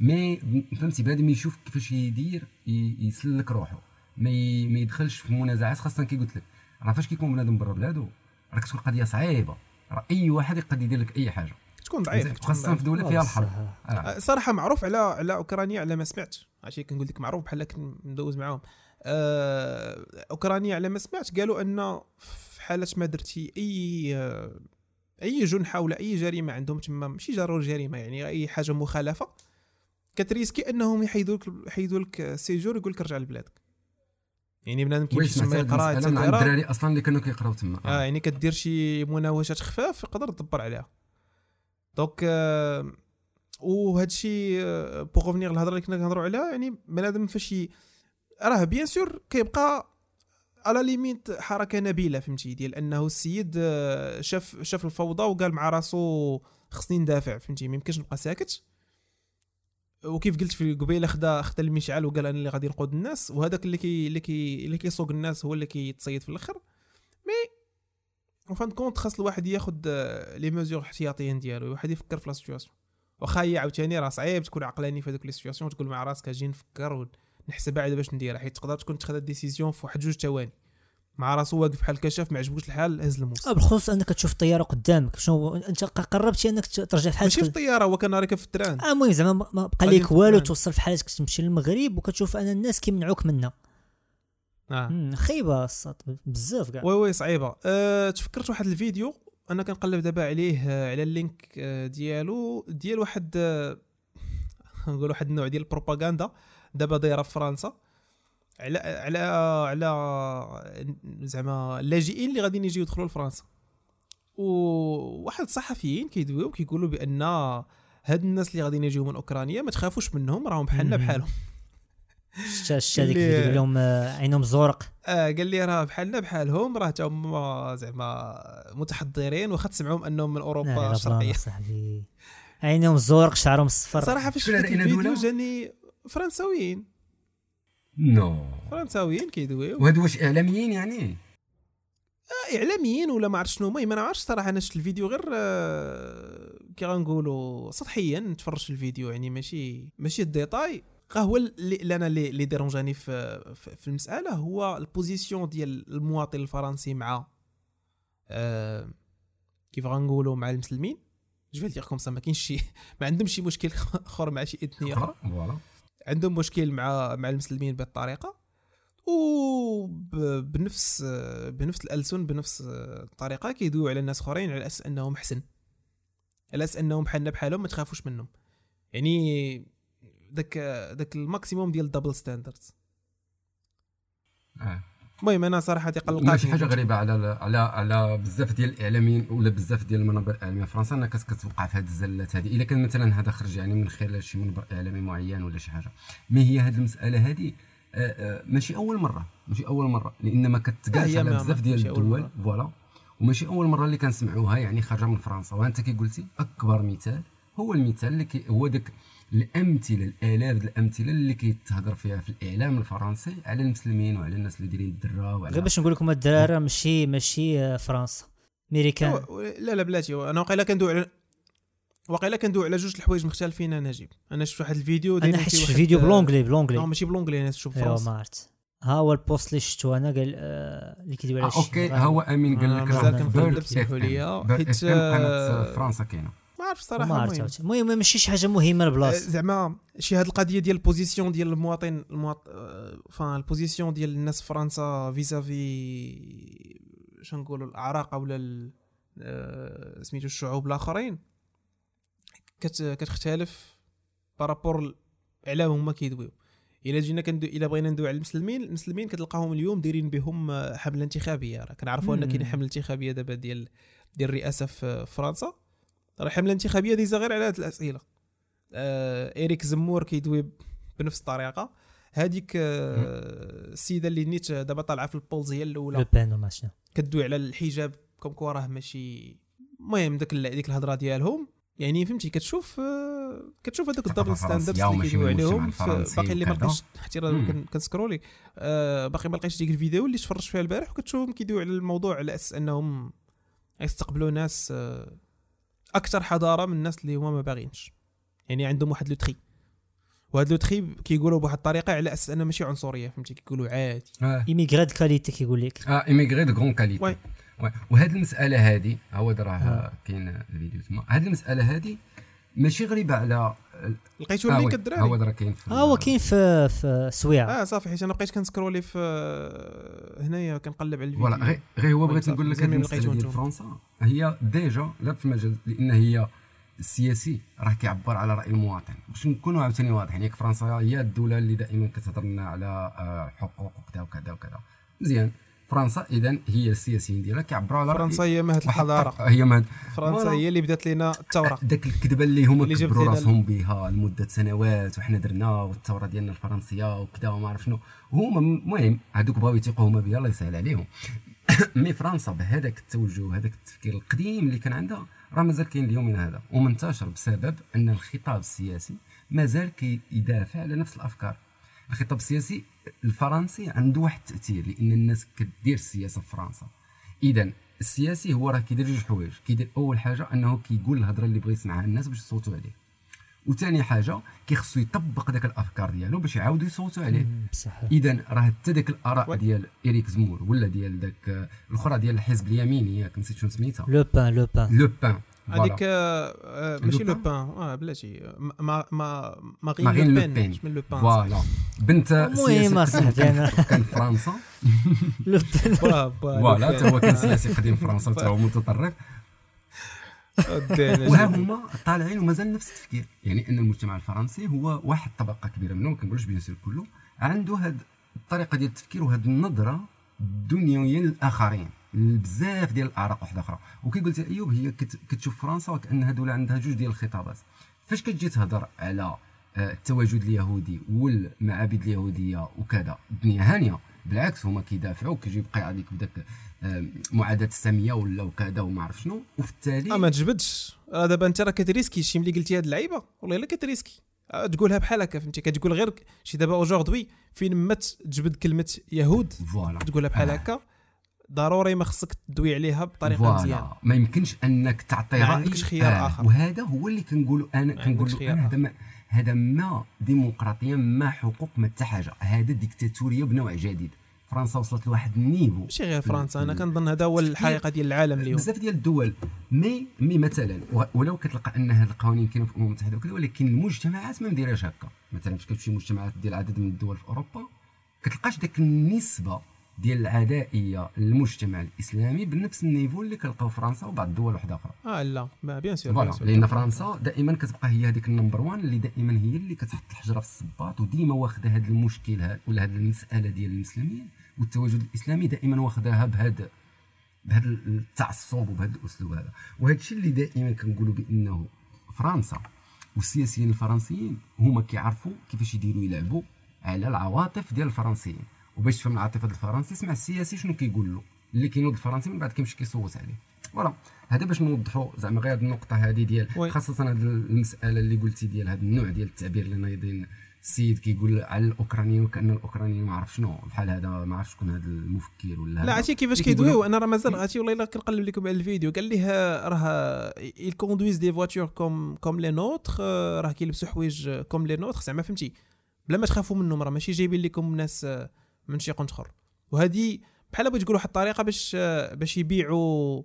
mais فهمتي بنادم يشوف كيفاش يدير يسلك روحه ما ما يدخلش في منازعات خاصة كي قلت لك راه فاش كيكون بنادم برا بلادو راه كتكون قضية صعيبة راه أي واحد يقدر يدير لك أي حاجة تكون ضعيف خاصة. في دولة فيها الحرب. آه. آه، صراحة معروف على على أوكرانيا على ما سمعت عرفتي كنقول لك معروف بحال مدوز معاهم آه، أوكرانيا على ما سمعت قالوا أن في حالة ما درتي أي آه، اي جنحه ولا أي جريمة عندهم تما ماشي ضروري جريمة يعني أي حاجة مخالفة كتريسكي أنهم يحيدوا لك يحيدوا لك ال séjour يقول لك رجع لبلادك يعني بنادم كيمشي تما يقرأ يتسكر الدراري أصلا اللي كانوا كيقراو تما. آه يعني كدير شي مناوشات خفاف يقدر تدبر عليها. donc آه وهذا الشيء pour revenir الهضره اللي كنا كنهضروا عليها يعني بنادم فاش راه bien sûr كيبقى à la limite حركة نبيلة فهمتي؟ ديال أنه السيد آه، شاف شاف الفوضى وقال مع راسو خصني ندافع فهمتي؟ ما يمكنش نبقى ساكت. وكيف قلت في قبيلة خدا خدا المشعل وقال أنا اللي غادي نقود الناس وهذاك اللي كي اللي كي اللي كيسوق الناس هو اللي كيتصيد في الأخر. mais en fin de compte خاص الواحد ياخذ آه، les mesures احتياطيين ديالو الواحد يفكر في la situation واخا هي عاوتاني راه صعيب تكون عقلاني في هذوك les situations تقول مع راسك أجي نفكر ونحسب عاد باش نديرها حيت تقدر تكون تخدى décision في واحد جوج ثواني. مع راسو واقف بحال كي شاف ما عجبوش الحال هز الموس. آه، بالخصوص أنك تشوف الطياره قدامك. شنو أنت قربتي أنك ترجع في ماشي في الطيارة هو كان راكب في ال train. آه المهم زعما ما- بقى لك في والو. توصل في حالتك تمشي للمغرب وكتشوف أن الناس كيمنعوك منا آه. خايبه الصاد بزاف كاع. oui oui صعيبة. أه تفكرت واحد الفيديو أنا كنقلب دابا عليه آه، على ال link آه، ديالو. ديال واحد آه، نقول واحد النوع ديال البروباغندا دابا دايرة في فرنسا. على على على زعما اللاجئين اللي غاديين يجيو يدخلوا لفرنسا. وواحد الصحفيين كيدويو كيقولوا بأن هاد الناس اللي غاديين يجيو من أوكرانيا ما تخافوش منهم راهم بحالنا. بحالهم. شتا شتا ديك اللي- لهم آه، عينهم زورق. آه قال لي راه بحالنا بحالهم راه تا هما زعما متحضرين واخا تسمعوهم أنهم من أوروبا الشرقية. عينهم زورق شعرهم صفر. صراحة فاش شفت الفيديو؟ جاني فرنساويين. non. فرنساويين كيدويو. وهادو واش إعلاميين يعني؟ آه، إعلاميين ولا ما عرفت شنو هما. ما نعرفش صراحة أنا شفت الفيديو غير آه، كي غنقولوا سطحيا نتفرج في الفيديو. يعني ماشي ماشي ال détail هو اللي أنا اللي ديرونجاني في في في المسألة هو ال position ديال المواطن الفرنسي مع آه، كيف غنقولوا مع المسلمين. je dirais comme ça ما كاينش شي ما عندهمش شي مشكل آخر مع شي إثنية. أخرى voilà. عندهم مشكل مع مع المسلمين بالطريقة وبنفس بنفس الألسن بنفس الطريقة كيدويو على الناس أخرين على أساس أنهم احسن على أساس أنهم بحالنا بحالهم ما تخافوش منهم. يعني داك داك ال maximum ديال ال double standards آه. المهم أنا صراحة تقلقات وماشي حاجة غريبة على على على بزاف ديال الإعلاميين ولا بزاف ديال المنابر الإعلامية في فرنسا انك كتوقع في هذه الزلات هذه إلا كان مثلا هذا خرج يعني من خلال شي منبر إعلامي معين ولا شي حاجة. ما هي هذه المسألة هذه آه، ماشي أول مرة ماشي أول مرة لأن ما كتقالش هي على بزاف ديال الدول. voilà. وماشي أول مرة اللي كنسمعوها يعني خارجة من فرنسا. وأنت كي قلتي أكبر مثال هو المثال اللي هو داك الأمثلة الالاف الأمثلة اللي كيتهضر فيها في الإعلام الفرنسي على المسلمين وعلى الناس اللي دايرين الدره وعلى غير باش نقول لكم الدرارة ماشي ماشي آه، فرنسا ميريكان لا لا بلاتي. أنا واقيلا كندوي على واقيلا كندوي على جوج الحوايج مختلفين أنا نجيب أنا شفت واحد الفيديو أنا حيت شفت فيديو بلونجلي لا بلونجلي ماشي بلونجلي أنا شفت فرنسا. ما عرفت. ها هو البوست اللي شفتو أنا قال آه، اللي كيدوي على آه أوكي هو أمين قال آه، لك مازال راه كنقلب بيرد سمحوا اف لي، حيت، آه، فرنسا كاينة. ما عرفت ما الصراحه عرفت. المهم. المهم ماشي شي حاجة مهمة آه، البلاصه زعما شي هاد القضية ديال البوزيسيون ديال المواطن المواط... آه، فان البوزيسيون ديال الناس في فرنسا فيزافي شنو نقولوا الاعراق ولا آه، سميتو الشعوب الآخرين كت... كتختلف par rapport على هما كيدويو. إلا جينا كندو إلا بغينا ندوي على المسلمين المسلمين كتلقاهم اليوم دايرين بهم آه، حملة انتخابية. راه كنعرفوا أن. كاين حملة انتخابية دابا ديال ديال الرئاسة في فرنسا. راه حمله انتخابيه déjà غير على هاد الأسئلة. آه اريك زمور كيدوي بنفس الطريقة. هذيك آه السيدة اللي نيت دابا طالعة في ال polls هي الأولى. شنو كدوي على الحجاب comme quoi راه ماشي المهم داك ديك الهضرة ديالهم. يعني فهمتي كتشوف آه كتشوف هذوك ال double standards اللي كيدويو عليهم. باقي اللي ما. لقيتش حتى راه كنسكرولي. آه باقي ما لقيتش ديك الفيديو اللي تفرجت فيها البارح وكتشوفهم كيدويو على الموضوع على أساس أنهم يستقبلوا ناس آه أكثر حضارة من الناس اللي هما ما باغينش يعني عندهم واحد le tri. وهذا le tri كيقولوا بواحد الطريقة على أساس أنها ماشي عنصرية فهمتي؟ كيقولوا عادي. immigrés de qualité كيقول لك. آه immigrés de bonne qualité oui. وهذه المسألة هذه عاود راه. كاين الفيديو تما. هذه المسألة هذه ماشي غريبة على لقيتو آه ال link الدراري هو راه كاين في ها هو كاين في في سويعه آه صافي حيت أنا بقيت كنسكرولي في آه، هنايا كنقلب على الفيديو. voilà غير غير هو بغيت نقول لك هذه المسألة ديال. فرنسا. هي déjà لا في المجال لأن هي السياسي راه كيعبر على رأي المواطن. باش نكونوا عاوتاني واضحين ياك فرنسا هي الدولة اللي دائما كتهضر لنا على آه، حقوق وكذا وكذا وكذا. مزيان. فرنسا اذا هي السياسيين ديالها كيعبروا على فرنسا هي مهد الحضارة. هي مهد فرنسا. هي اللي بدات لنا الثورة. داك الكذبة اللي هما كبروا راسهم بها لمدة سنوات وحنا درنا والثورة ديالنا الفرنسية وكذا وما عرف شنو. هما المهم هذوك بغاو يثيقوا هما بها الله يسهل عليهم. مي فرنسا بهذاك التوجه هذاك التفكير القديم اللي كان عندها راه مازال كاين اليومنا هذا. ومنتشر بسبب أن الخطاب السياسي مازال كيدافع على نفس الأفكار. الخطاب السياسي الفرنسي عنده واحد التأثير لأن الناس كدير السياسة في فرنسا. إذا السياسي هو راه كيدير جوج حوايج. كيدير أول حاجة أنه كيقول الهضرة اللي بغى يسمعها الناس باش يصوتوا عليه. وثاني حاجة كيخصو يطبق داك الأفكار ديالو باش يعاودوا يصوتوا عليه. إذا راه حتى داك الآراء. ديال إريك زمور ولا ديال داك آه، الأخرى ديال الحزب اليميني ياك نسيت شنو سميتها. لو بان لو بان لو بان هذيك ماشي لو بان؟ بان آه بلاتي ما ما مارين لو مش من لو بان فوالا بنت المهم قديم أنا- كان في فرنسا لو بان فوالا حتى هو كان بان. سياسي قديم في فرنسا حتى هو متطرف وها. هما طالعين ومازال نفس التفكير يعني ان المجتمع الفرنسي هو واحد طبقه كبيره منه ما كنقولوش بيان سور كله عنده هاد الطريقة ديال التفكير وهاد النظره الدنيويه للاخرين بزاف ديال الاعراق واحدة أخرى. وكي قلت ايوب هي كت- كتشوف فرنسا وكانها دوله عندها جوج ديال الخطابات. فاش كتجي تهضر على آه، التواجد اليهودي والمعابد اليهودية وكذا الدنيا هانية. بالعكس هما كيدافعوا كيجي يبقى عليك بداك آه، معاداة السامية ولا وكذا وما عرف شنو. وفي التالي آه ما تجبدش. راه دابا انت راه كتريسكي. شي ملي قلتي هاد اللعيبة والله الا كتريسكي. آه، تقولها بحال هكا فهمتي؟ كتقول غير شي دابا aujourd'hui فين ما تجبد كلمة يهود voilà. تقولها بحال آه. هكا. ضروري ما خصك تدوي عليها بطريقة. مزيانة. ما يمكنش أنك تعطي ما عندكش خيار آخر. وهذا هو اللي كنقولوا أنا كنقول أنا. هذا ما هذا ما ديمقراطية ما حقوق ما حتى حاجة. هذا ديكتاتورية بنوع جديد. فرنسا وصلت لواحد النيفو ماشي غير فرنسا. أنا كنظن هذا هو الحقيقة ديال العالم اليوم. بزاف ديال الدول. مي مي مثلا ولو كتلقى ان هذه القوانين كاينة في الامم المتحده وكذا ولكن المجتمعات ما مديراش هكا. مثلا فاش كتمشي مجتمعات ديال عدد من الدول في أوروبا كتلقاش ديك النسبة ديال العدائيه للمجتمع الإسلامي بنفس ال niveau اللي كنلقاو فرنسا وبعض الدول واحدة أخرى. آه لا mais bien sûr voilà. لأن فرنسا دائما كتبقى هي هذيك ال number one اللي دائما هي اللي كتحط الحجرة في الصباط وديما واخدة هذا المشكل ولا هذه المسألة ديال المسلمين والتواجد الإسلامي دائما واخداها بهذا بهذا التعصب وبهذا الأسلوب هذا. وهذا الشيء اللي دائما كنقولوا بأنه فرنسا والسياسيين الفرنسيين هما كيعرفوا كيفاش يديروا يلعبوا على العواطف ديال الفرنسيين. وباش تفهم العاطفة ديال الفرنسي سمع السياسي شنو كيقول له. اللي كينوض الفرنسي من بعد كيمشي كيصوت عليه. voilà هذا باش نوضحوا زعما غير هذه النقطة هذه ديال. خاصة هذه المسألة اللي قلتي ديال هذا النوع ديال التعبير اللي نايضين السيد كيقول على الأوكرانيين وكأن الأوكرانيين ما عرف شنو. بحال هذا ما عرف شكون هذا المفكر ولا لا. عرفتي كيفاش كيدويو؟ أنا راه مازال عرفتي والله إلا كنقلب لكم على الفيديو. قال ليه راه ils conduisent des voitures comme comme les nôtres راه كيلبسوا حوايج comme les nôtres زعما فهمتي؟ بلا ما تخافوا منهم راه ماشي جايبين لكم ناس من شي قنت اخر وهذه بحال بغيت تقول واحد الطريقة باش باش يبيعوا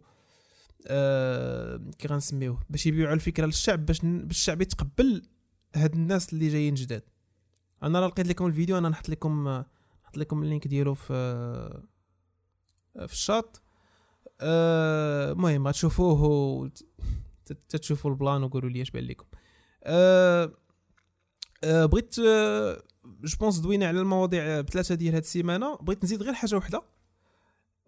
آه، كي غنسميوه باش يبيعوا الفكرة للشعب باش باش الشعب يتقبل هاد الناس اللي جايين جداد. أنا راه لقيت لكم الفيديو أنا نحط لكم نحط لكم ال link ديالو في في الشاط. آه، المهم غتشوفوه و ت- تتشوفوا ال plan وقولوا لي اش بان لكم. آه، بغيت je pense دوينا على المواضيع بثلاثة ديال هاد السيمانة. بغيت نزيد غير حاجة وحدة.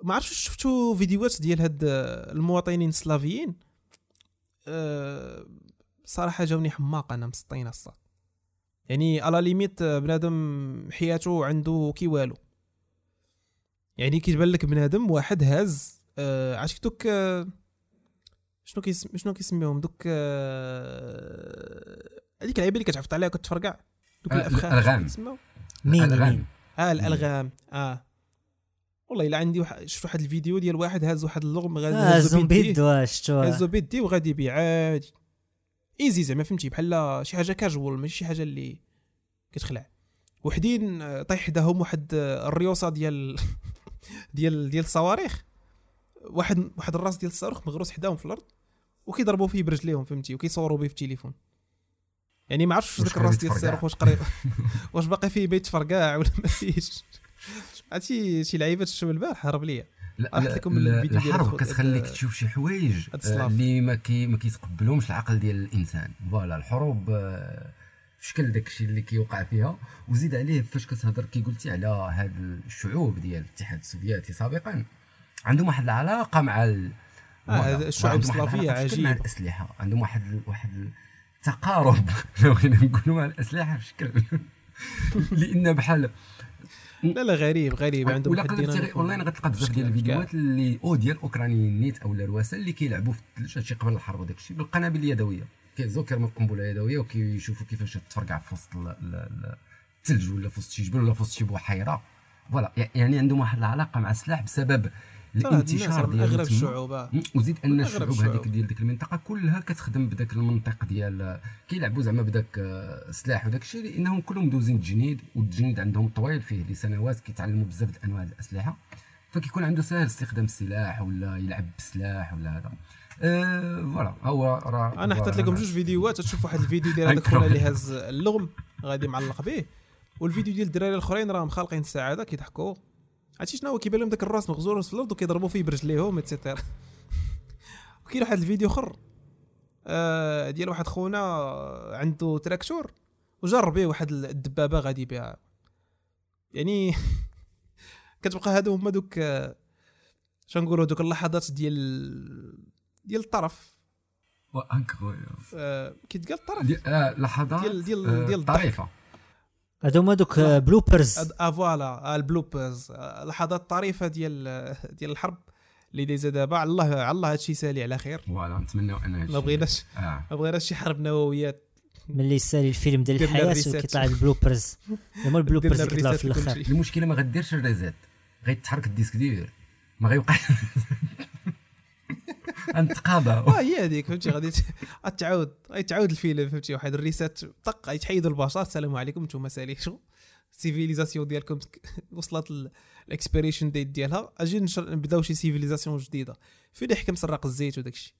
ما عرفتش شفتوا فيديوهات ديال هاد آه، المواطنين السلافيين آه، صراحة جاوني حماق ناس مسطين الصاد يعني à la limite آه، بنادم حياته عنده كي والو. يعني كيتبان لك بنادم واحد هاز آه عرفتي دوك آه شنو كيسم شنو كيسميوهم؟ دوك آه هذيك اللعيبة اللي كتعفط عليها وكتفرقع دوك آه، الأفخاخ كيتسموا؟ مين الألغام. مين؟ آه الألغام. آه. والله إلا عندي واحد شفت واحد الفيديو ديال واحد هاز واحد اللغم غادي آه يهزو زومبي بيديه. دوا شفتوها هزو بيدي وغادي يبيع. عادي إيزي زعما فهمتي؟ بحال شي حاجة كاجوال ماشي شي حاجة اللي كتخلع. وحدين آه، طيح حداهم واحد آه، الريوسه ديال ديال ديال الصواريخ. واحد واحد الراس ديال الصاروخ مغروس حداهم في الأرض وكيضربوا فيه برجليهم فهمتي؟ وكيصوروا به في التليفون. يعني ما عرفتش داك الراس ديال؟ الصاروخ واش قريب واش باقي فيه ما يتفرقع ولا ما فيهش عرفتي شي لعيبة تشوف البارح هرب ليا لا لكم الفيديو الحرب كتخليك تشوف شي حوايج آه،. اللي ما كي ما كيتقبلهمش العقل ديال الإنسان voilà الحروب آه، في شكل داك الشيء اللي كيوقع فيها وزيد عليه فاش كتهضر كي قلتي على هاد الشعوب ديال الاتحاد السوفيتي سابقا عندهم واحد العلاقة مع ال... آه، الشعوب في شكل مع عجيب. الأسلحة عندهم واحد واحد التقارب لو بغينا نقولوا مع الأسلحة في شكل لأن بحال لا لا غريب غريب. عندهم ولا غير اونلاين غتلقى بزاف ديال. الفيديوهات اللي أو ديال أوكرانيين نيت أو الرواسه اللي كيلعبوا في الثلج هادشي قبل الحرب وداك الشيء بالقنابل اليدوية. كيهزوا كيرموا القنبلة اليدوية وكيشوفوا كيفاش تفرقع في وسط ال- ال- ال- الثلج ولا في وسط شي جبل ولا في وسط شي بحيرة. voilà يعني عندهم واحد العلاقة مع السلاح بسبب الانتشار ديالو أغرب. الشعوب آه. وزيد أن الشعوب هذيك. ديال ديك المنطقة كلها كتخدم بداك المنطق ديال كيلعبوا زعما بداك آه، السلاح وداك الشيء لأنهم كلهم دوزين التجنيد والتجنيد عندهم طويل فيه لسنوات كيتعلموا بزاف د أنواع الأسلحة فكيكون عنده سهل استخدام السلاح ولا يلعب بالسلاح ولا هذا أه voilà هو راه أنا حطيت لكم جوج فيديوهات تشوف واحد الفيديو ديال هذاك خونا اللي هاز اللغم غادي معلق به والفيديو ديال الدراري الأخرين راهم خالقين السعاده كيضحكوا عرفتي شنو هو؟ كيبان لهم داك الراس مغروس في الأرض وكيضربوا فيه برجليهم et cetera وكاين واحد الفيديو أخر آه ديال واحد خونا عنده تراكتور وجر به واحد الدبابة غادي بها يعني كتبقى هادو هما دوك آه، شنقولوا دوك اللحظات ديال ديال الطرف. آه، كيتقال الطرف. دي- آه لحظات ديال- ديال- ديال الضحك. هما دوك bloopers أد- آه voilà آه، ال bloopers. آه، لحظات طريفه ديال آه، ديال الحرب اللي دايزة دابا. على الله على الله هادشي سالي على خير. voilà نتمنوا أن هادشي- ما بغيناش ما بغيناش شي حرب نوويات ملي يسالي الفيلم ديال الحياة. وكيطلع ال bloopers. هما ال bloopers اللي كيطلعوا في الآخر. المشكلة ما غديرش ال reset. غيتحرك ال disque dur ما غيوقع غنتقاضى آه هي هذيك فهمتي؟ غادي ت- غتعاود غيتعاود الفيلم فهمتي؟ واحد ال reset طق غيتحيدوا البشر. السلام عليكم نتوما ساليتوا ال civilisation ديالكم وصلت ال expiration date ديالها. أجي نبداو شي civilisation جديدة. فين يحكم سراق الزيت وداك الشيء؟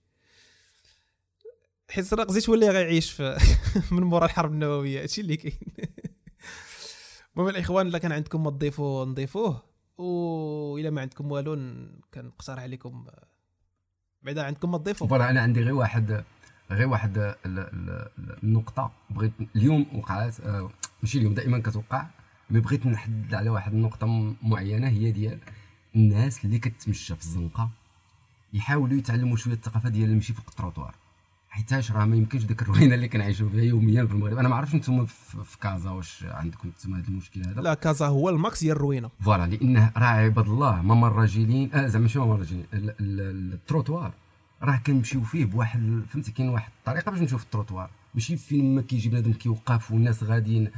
حيت سراق الزيت هو اللي غيعيش في من مورا الحرب النووية. هادشي اللي كاين. المهم الإخوان إلا كان عندكم ما تضيفوا نضيفوه. والا ما عندكم والو كنقترح عليكم بعدا عندكم ما تضيفوا. voilà أنا عندي غير واحد غير واحد ال- ال- ال- النقطة. بغيت اليوم وقعت ماشي اليوم دائما كتوقع mais بغيت نحدد على واحد النقطة م- معينة هي ديال الناس اللي كتمشى في الزنقة يحاولوا يتعلموا شوية الثقافة ديال المشي فوق التروطوار. حيتاش راه ما يمكنش ديك الروينه اللي كنعيشوا فيها يوميا في المغرب. أنا ما عرفتش أنتم في كازا واش عندكم أنتم هذا المشكل هذا. La Casa هو ال max ديال الروينة. voilà لأنه راه عباد الله ممر راجلين آه زعما ماشي ممر راجلين ال- ال- التروتوار. راه كنمشيو فيه بواحد فهمتي كاين واحد الطريقة باش نمشيو في التروتوار. ماشي فين ما كيجي بنادم كيوقف والناس غاديين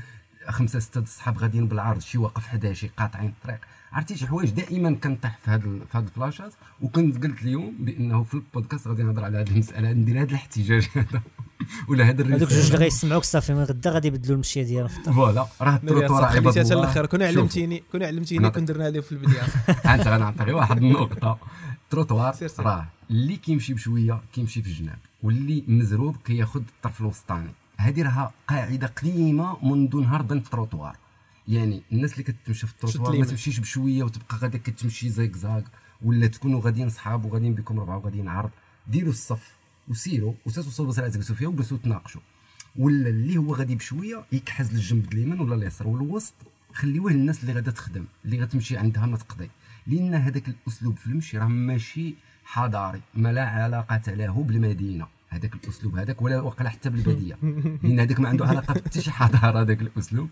خمسة ستة الصحاب غاديين بالعرض شي واقف حدا شي قاطعين الطريق عرفتي شي حوايج دائما كنطيح في هاد في هاد ال flashات؟ وكنت قلت اليوم بأنه في البودكاست غادي نهضر على هذه المسألة ندير هذا الاحتجاج هذا. ولا هذا هذوك جوج اللي الرساله غيسمعوك صافي من غدا غادي يبدلوا المشيه ديالهم في الطريق. voilà راه التروتوار عباد الله الآخر كون. علمتيني كون علمتيني كون درنا ليه في البدايه أنت غنعطي غير واحد النقطة. التروتوار. راه اللي كيمشي بشوية كيمشي في الجناب واللي مزروب كياخذ الطرف الوسطاني. هذه راها قاعدة قديمة منذ نهار بن التروتوار. يعني الناس اللي كتمشي في التروتوار ما. تمشيش بشوية وتبقى غادا كتمشي زيكزاك ولا تكونوا غاديين صحاب وغاديين بكم ربعة وغاديين عرض. ديروا الصف وسيروا وتتوصلوا بصراحه تجلسوا فيها وجلسوا تناقشوا. ولا اللي هو غادي بشوية يكحز للجنب اليمين ولا اليسار والوسط خليوه للناس اللي غادا تخدم اللي غتمشي عندها ما تقضي. لأن هذاك الأسلوب في المشي راه ماشي حضاري ما لا علاقة له بالمدينة. هذاك الأسلوب هذاك ولا وقع حتى بالبادية. لأن هذاك ما عنده علاقة حتى شي حضارة هذاك الأسلوب.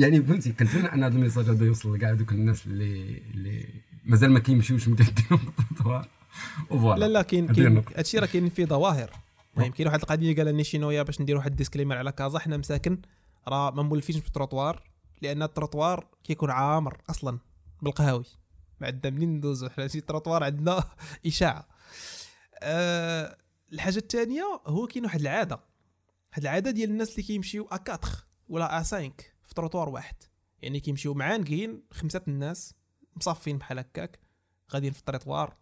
يعني فهمتي كنتمنى ان هذا الميساج هذا يوصل لكاع دوك الناس اللي اللي مازال ما كيمشيوش ال trottoir و voilà. لا لا كاين كاين. هادشي راه كاين فيه ظواهر. المهم كاين واحد القضية قالها نيشينويا باش ندير واحد ال disclaimer على كازا. حنا مساكن راه ما مولفينش بالتروطوار لأن التروطوار كيكون عامر أصلا بالقهاوي. ما عندنا منين ندوزو. حنا شي تروطوار عندنا إشاعة. أه الحاجة الثانية هو كاين واحد العادة. واحد العادة ديال الناس اللي كيمشيو ا 4 ولا ا 5 في تروطوار واحد. يعني كيمشيو معانقين خمسة الناس مصفين بحال هكاك غاديين في التروطوار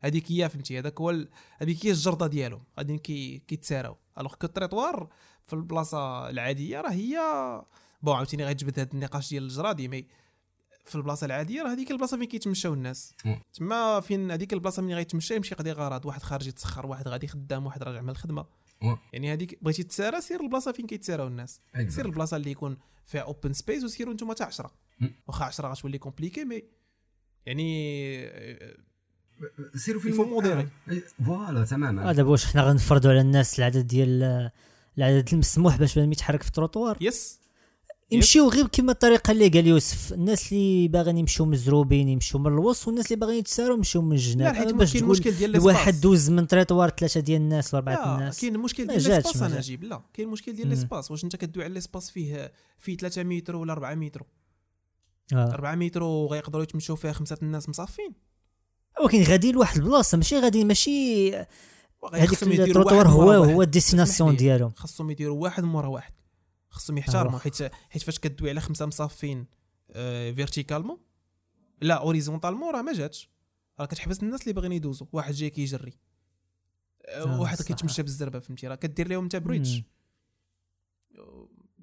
هذيك هي فهمتي؟ هذاك هو هذيك هي الجردة ديالهم. غاديين كي كيتساراو. alors que ال trottoir في البلاصة العادية راه هي bon عاوتاني غيتجبد هذا النقاش ديال الجرادي mais في البلاصة العادية راه هذيك البلاصة فين كيتمشاو الناس. تما فين هذيك البلاصة ملي غيتمشى يمشي يقضي غرض واحد خارج يتسخر واحد غادي خدام واحد راجع من الخدمة. يعني هذيك بغيتي تسارى سير البلاصة فين كيتساراو الناس. سير البلاصة اللي يكون فيها open space وسيروا نتوما حتى 10 مم. واخا 10 غتولي compliqué mais يعني سيروا في الم- modérer. آه، voilà تماما. آه، دابا واش حنا غنفرضوا على الناس العدد ديال العدد المسموح باش بنادم يتحرك في ال trottoir؟ yes يمشيو غير كما الطريقة اللي قال يوسف الناس اللي باغيين يمشيو مزروبين يمشيو من الوسط والناس اللي باغيين يتساروا يمشيو من الجناب حيت باش تقول ديال ال espace دوز من تريطوار ثلاثة ديال الناس ولا اربعه الناس كاين المشكل ديال ما أنا. نجيب لا كاين المشكل ديال مم. ال espace واش أنت كدوي على ال espace فيه فيه 3 متر ولا 4 متر آه. 4 متر وغيقدروا يتمشوا فيها خمسة الناس مصافين ولكن غادي لواحد البلاصة ماشي غادي ماشي هذيك التروطوار واحد هو واحد. هو la destination. ديالهم خصهم يديروا واحد مورا واحد خصهم يحترموا آه. حيت حيت فاش كدوي على خمسة مصافين verticalement لا horizontalement راه ما جاتش. راه كتحبس الناس اللي باغيين يدوزوا. واحد جاي كيجري. آه، آه، واحد. كيتمشى بالزربة فهمتي؟ راه كدير لهم انت مم.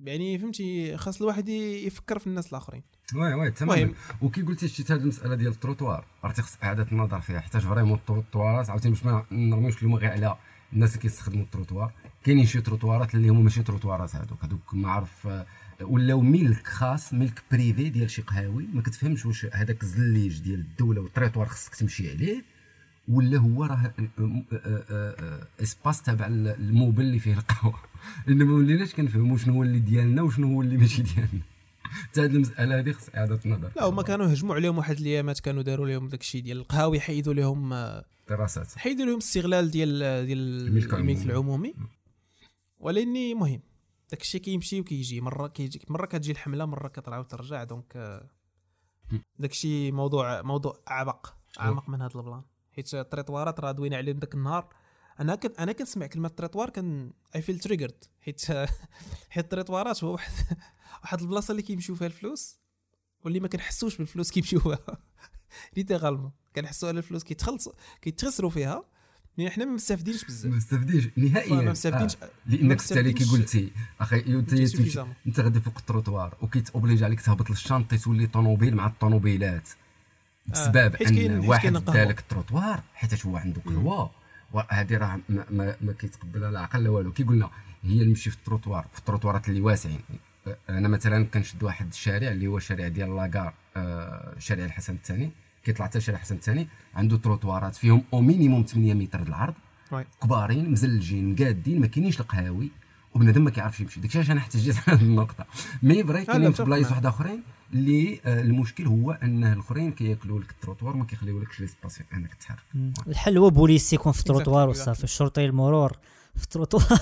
يعني فهمتي خاص الواحد يفكر في الناس الآخرين. oui oui تماما. المهم وكي قلتي شتي هذه المسألة ديال التروتوار عرفتي خص إعادة النظر فيها حيت vraiment ال trottoirات عاوتاني باش ما نرميوش اليوم غير على الناس اللي كيستخدموا التروتوار كاينين شي trottoirات اللي هما ماشي trottoirات هذوك هذوك ما عرف آه، ولاو ملك خاص ملك privé ديال شي قهاوي ما كتفهمش واش هذاك الزليج ديال الدولة والتريتوار خصك تمشي عليه ولا هو راه آه، آه، espace تابع ل immeuble اللي فيه القهوة. لأن ما وليناش كنفهموا شنو هو اللي ديالنا وشنو هو اللي ماشي ديالنا. حتى هذه المسألة هذه خص إعادة النظر. لا هما كانوا هجموا عليهم واحد الأيامات كانوا داروا لهم داك الشيء ديال القهاوي حيدوا لهم دراسات. حيدوا لهم الاستغلال ديال ديال الملك الملك العمومي. ولاني مهم داك الشيء كيمشي وكيجي. مرة كيجي مرة كتجي الحملة مرة كتعاود ترجع donc آه، داك الشيء موضوع موضوع أعمق. أعمق من هذا ال plan. حيت ال trottoirات راه دوينا عليهم داك النهار. أنا كنت أنا كنسمع كلمة تريطوار كان I feel triggered حيت حيت ال trottoirات هو واحد واحد البلاصة اللي كيمشيو فيها الفلوس واللي ما كنحسوش بالفلوس كيمشيو فيها. littéralement. كنحسوا على الفلوس كيتخلصوا كيتخسروا فيها mais حنا ما مستافدينش بزاف. ما مستفديش نهائيا. ما مستافدينش آه. لأنك حتى اللي مستافدينش- قلتي أخي انت. أنت غادي فوق ال trottoir وكيت obligé عليك تهبط لل chantier تولي طوموبيل مع الطوموبيلات بسبب حيت كاين- أن واحد. دالك التروتوار حيت هو عنده قهوة وهذه راه ما, ما, ما كيتقبلها لا عقل لا والو. كي قلنا هي المشي في التروتوار في ال trottoirات اللي واسعين. أنا مثلا كنشد واحد الشارع اللي هو الشارع ديال la gare آه شارع الحسن الثاني. كيطلع حتى شارع الحسن الثاني عنده trottoirات فيهم au minimum 8 متر العرض. كبارين مزلجين قادين ما كاينينش القهاوي وبنادم ما كيعرفش يمشي. داكشي علاش أنا احتجيت على هذه النقطة. mais vrai لا، كاينين في بلايص. واحد أخرين اللي آه، المشكل هو انه الأخرين كياكلوا لك التروطوار ما كيخليولكش l'espace انك تحرك الحل هو بوليس يكون في ال trottoir exactly. وصافي. الشرطي المرور. في التروطوار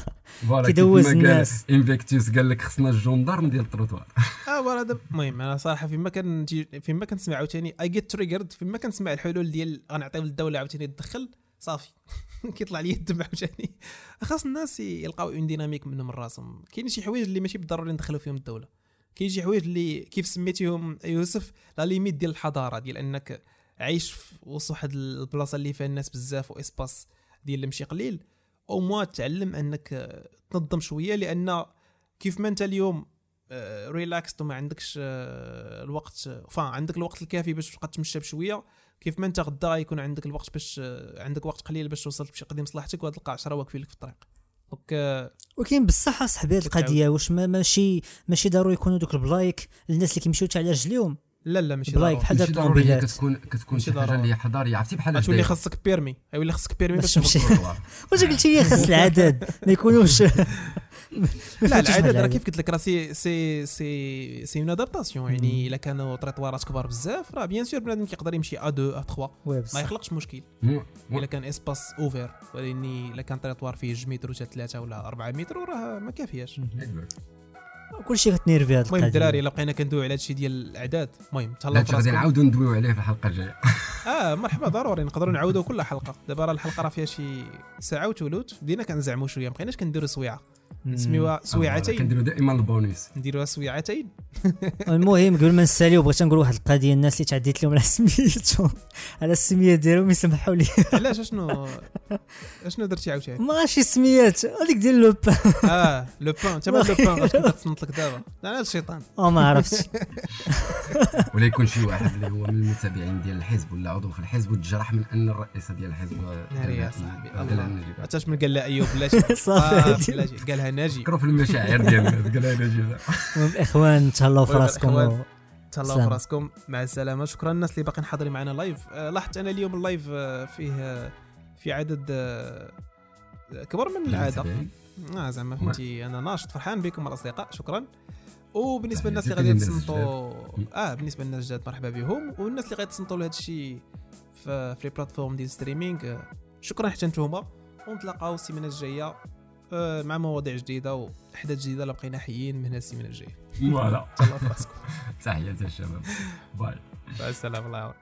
كيدوز الناس. Infectious قال لك خصنا les gendarmes ديال التروطوار آه voilà دابا المهم أنا صراحة فيما كان فيما كنسمع عاوتاني I get triggered فيما كنسمع الحلول ديال غنعطيو للدولة عاوتاني تدخل صافي. كيطلع لي الدم عاوتاني. خاص الناس يلقاو une dynamique منهم من راسهم. كاين شي حوايج اللي ماشي بالضروري ندخلوا فيهم الدولة. كاين شي حوايج اللي كيف سميتيهم يوسف la limite ديال الحضارة ديال أنك عايش في وسط واحد البلاصة اللي فيها الناس بزاف و espace ديال المشي قليل. أو موا تعلم أنك آه، تنظم شوية لأن كيف ما أنت اليوم relaxed وما عندكش آه، الوقت فا عندك الوقت الكافي باش تبقى تمشى بشوية كيف ما أنت غدا يكون عندك الوقت باش آه، عندك وقت قليل باش توصل تمشي قدام مصلحتك وتلقى 10 واقفين لك في الطريق. donc آه، ولكن بصح اصاحبي هذه القضية واش ما ماشي ماشي ضروري يكونوا دوك البلايك الناس اللي كيمشيو حتى على رجليهم لا لا ماشي بلايك ضروري بحال الطوموبيلات. كتكون كتكون شي حاجة. اللي حضاريه عرفتي بحال غتولي هكذا خاصك permis. يولي خاصك permis باش تمشي. واش قلتي لي خاص العدد؟ ما يكونوش لا العدد راه. كيف قلت لك راه c'est c'est c'est c'est une adaptation يعني إلا كانوا تريطوارات كبار بزاف راه bien sûr بنادم كيقدر يمشي à 2 à 3 و ما يخلقش مشكل. إلا كان espace ouvert ولكن إلا كان تريطوار فيه 2 متر ولا 3 ولا 4 متر راه ما كافياش. كلشي كتنيرفي هاد المهم الدراري إلا بقينا كندويو على هادشي ديال الإعداد. المهم لا تهلاو هادشي غادي فراسكم نعاودو ندويو عليه في الحلقة الجاية. آه مرحبا ضروري نقدروا نعاودوا كل حلقة. دابا راه الحلقة راه فيها شي ساعة وثلث بدينا كنزعموا شوية مابقيناش كنديروا سويعه نسميوها سويعتين. كنديروا دائما البونيس. نديروها سويعتين. المهم قبل ما نساليو بغيت نقول واحد القضية الناس اللي تعديت لهم على سميتهم. على السمية ديالهم يسمحوا لي. علاش اشنو اشنو درتي عاوتاني؟ ما شي سميات. هذيك ديال لو بان آه لو بان. انت ما لو بان غاش كنت تصنت لك دابا أنا الشيطان. آه ما عرفتش. ولا يكون شي واحد اللي هو من المتابعين ديال الحزب ولا عضو في الحزب وتجرح من أن الرئيسه ديال الحزب ناري يا صاحبي. عرفتش من قال لا أيوب بلاتي صافي. آه. بلاتي قالها ناجي. فكروا في المشاعر ديال الناس قالها نجيب المهم إخوان تهلاو في راسكم تهلاو. في راسكم مع السلامة. شكرا للناس اللي باقيين حاضرين معنا live آه لاحظت أنا اليوم ال live آه فيه آه في عدد آه كبر من العاده. آه زعما فهمتي أنا ناشط فرحان بكم الاصدقاء شكرا. وبالنسبة للناس اللي غادي يتصنتوا آه بالنسبة للناس الجداد مرحبا بهم. والناس اللي غادي يتصنتوا لهذا الشيء في les plateformes ديال streaming شكرا حتى نتوما ونتلاقاو السيمانة الجاية. مع مواضيع جديدة واحداث جديدة لا بقينا حيين من هذه السيمانة الجاية. فوالا. تهلاو في راسكم تحياتي الشباب باي. مع السلامة الله يعاون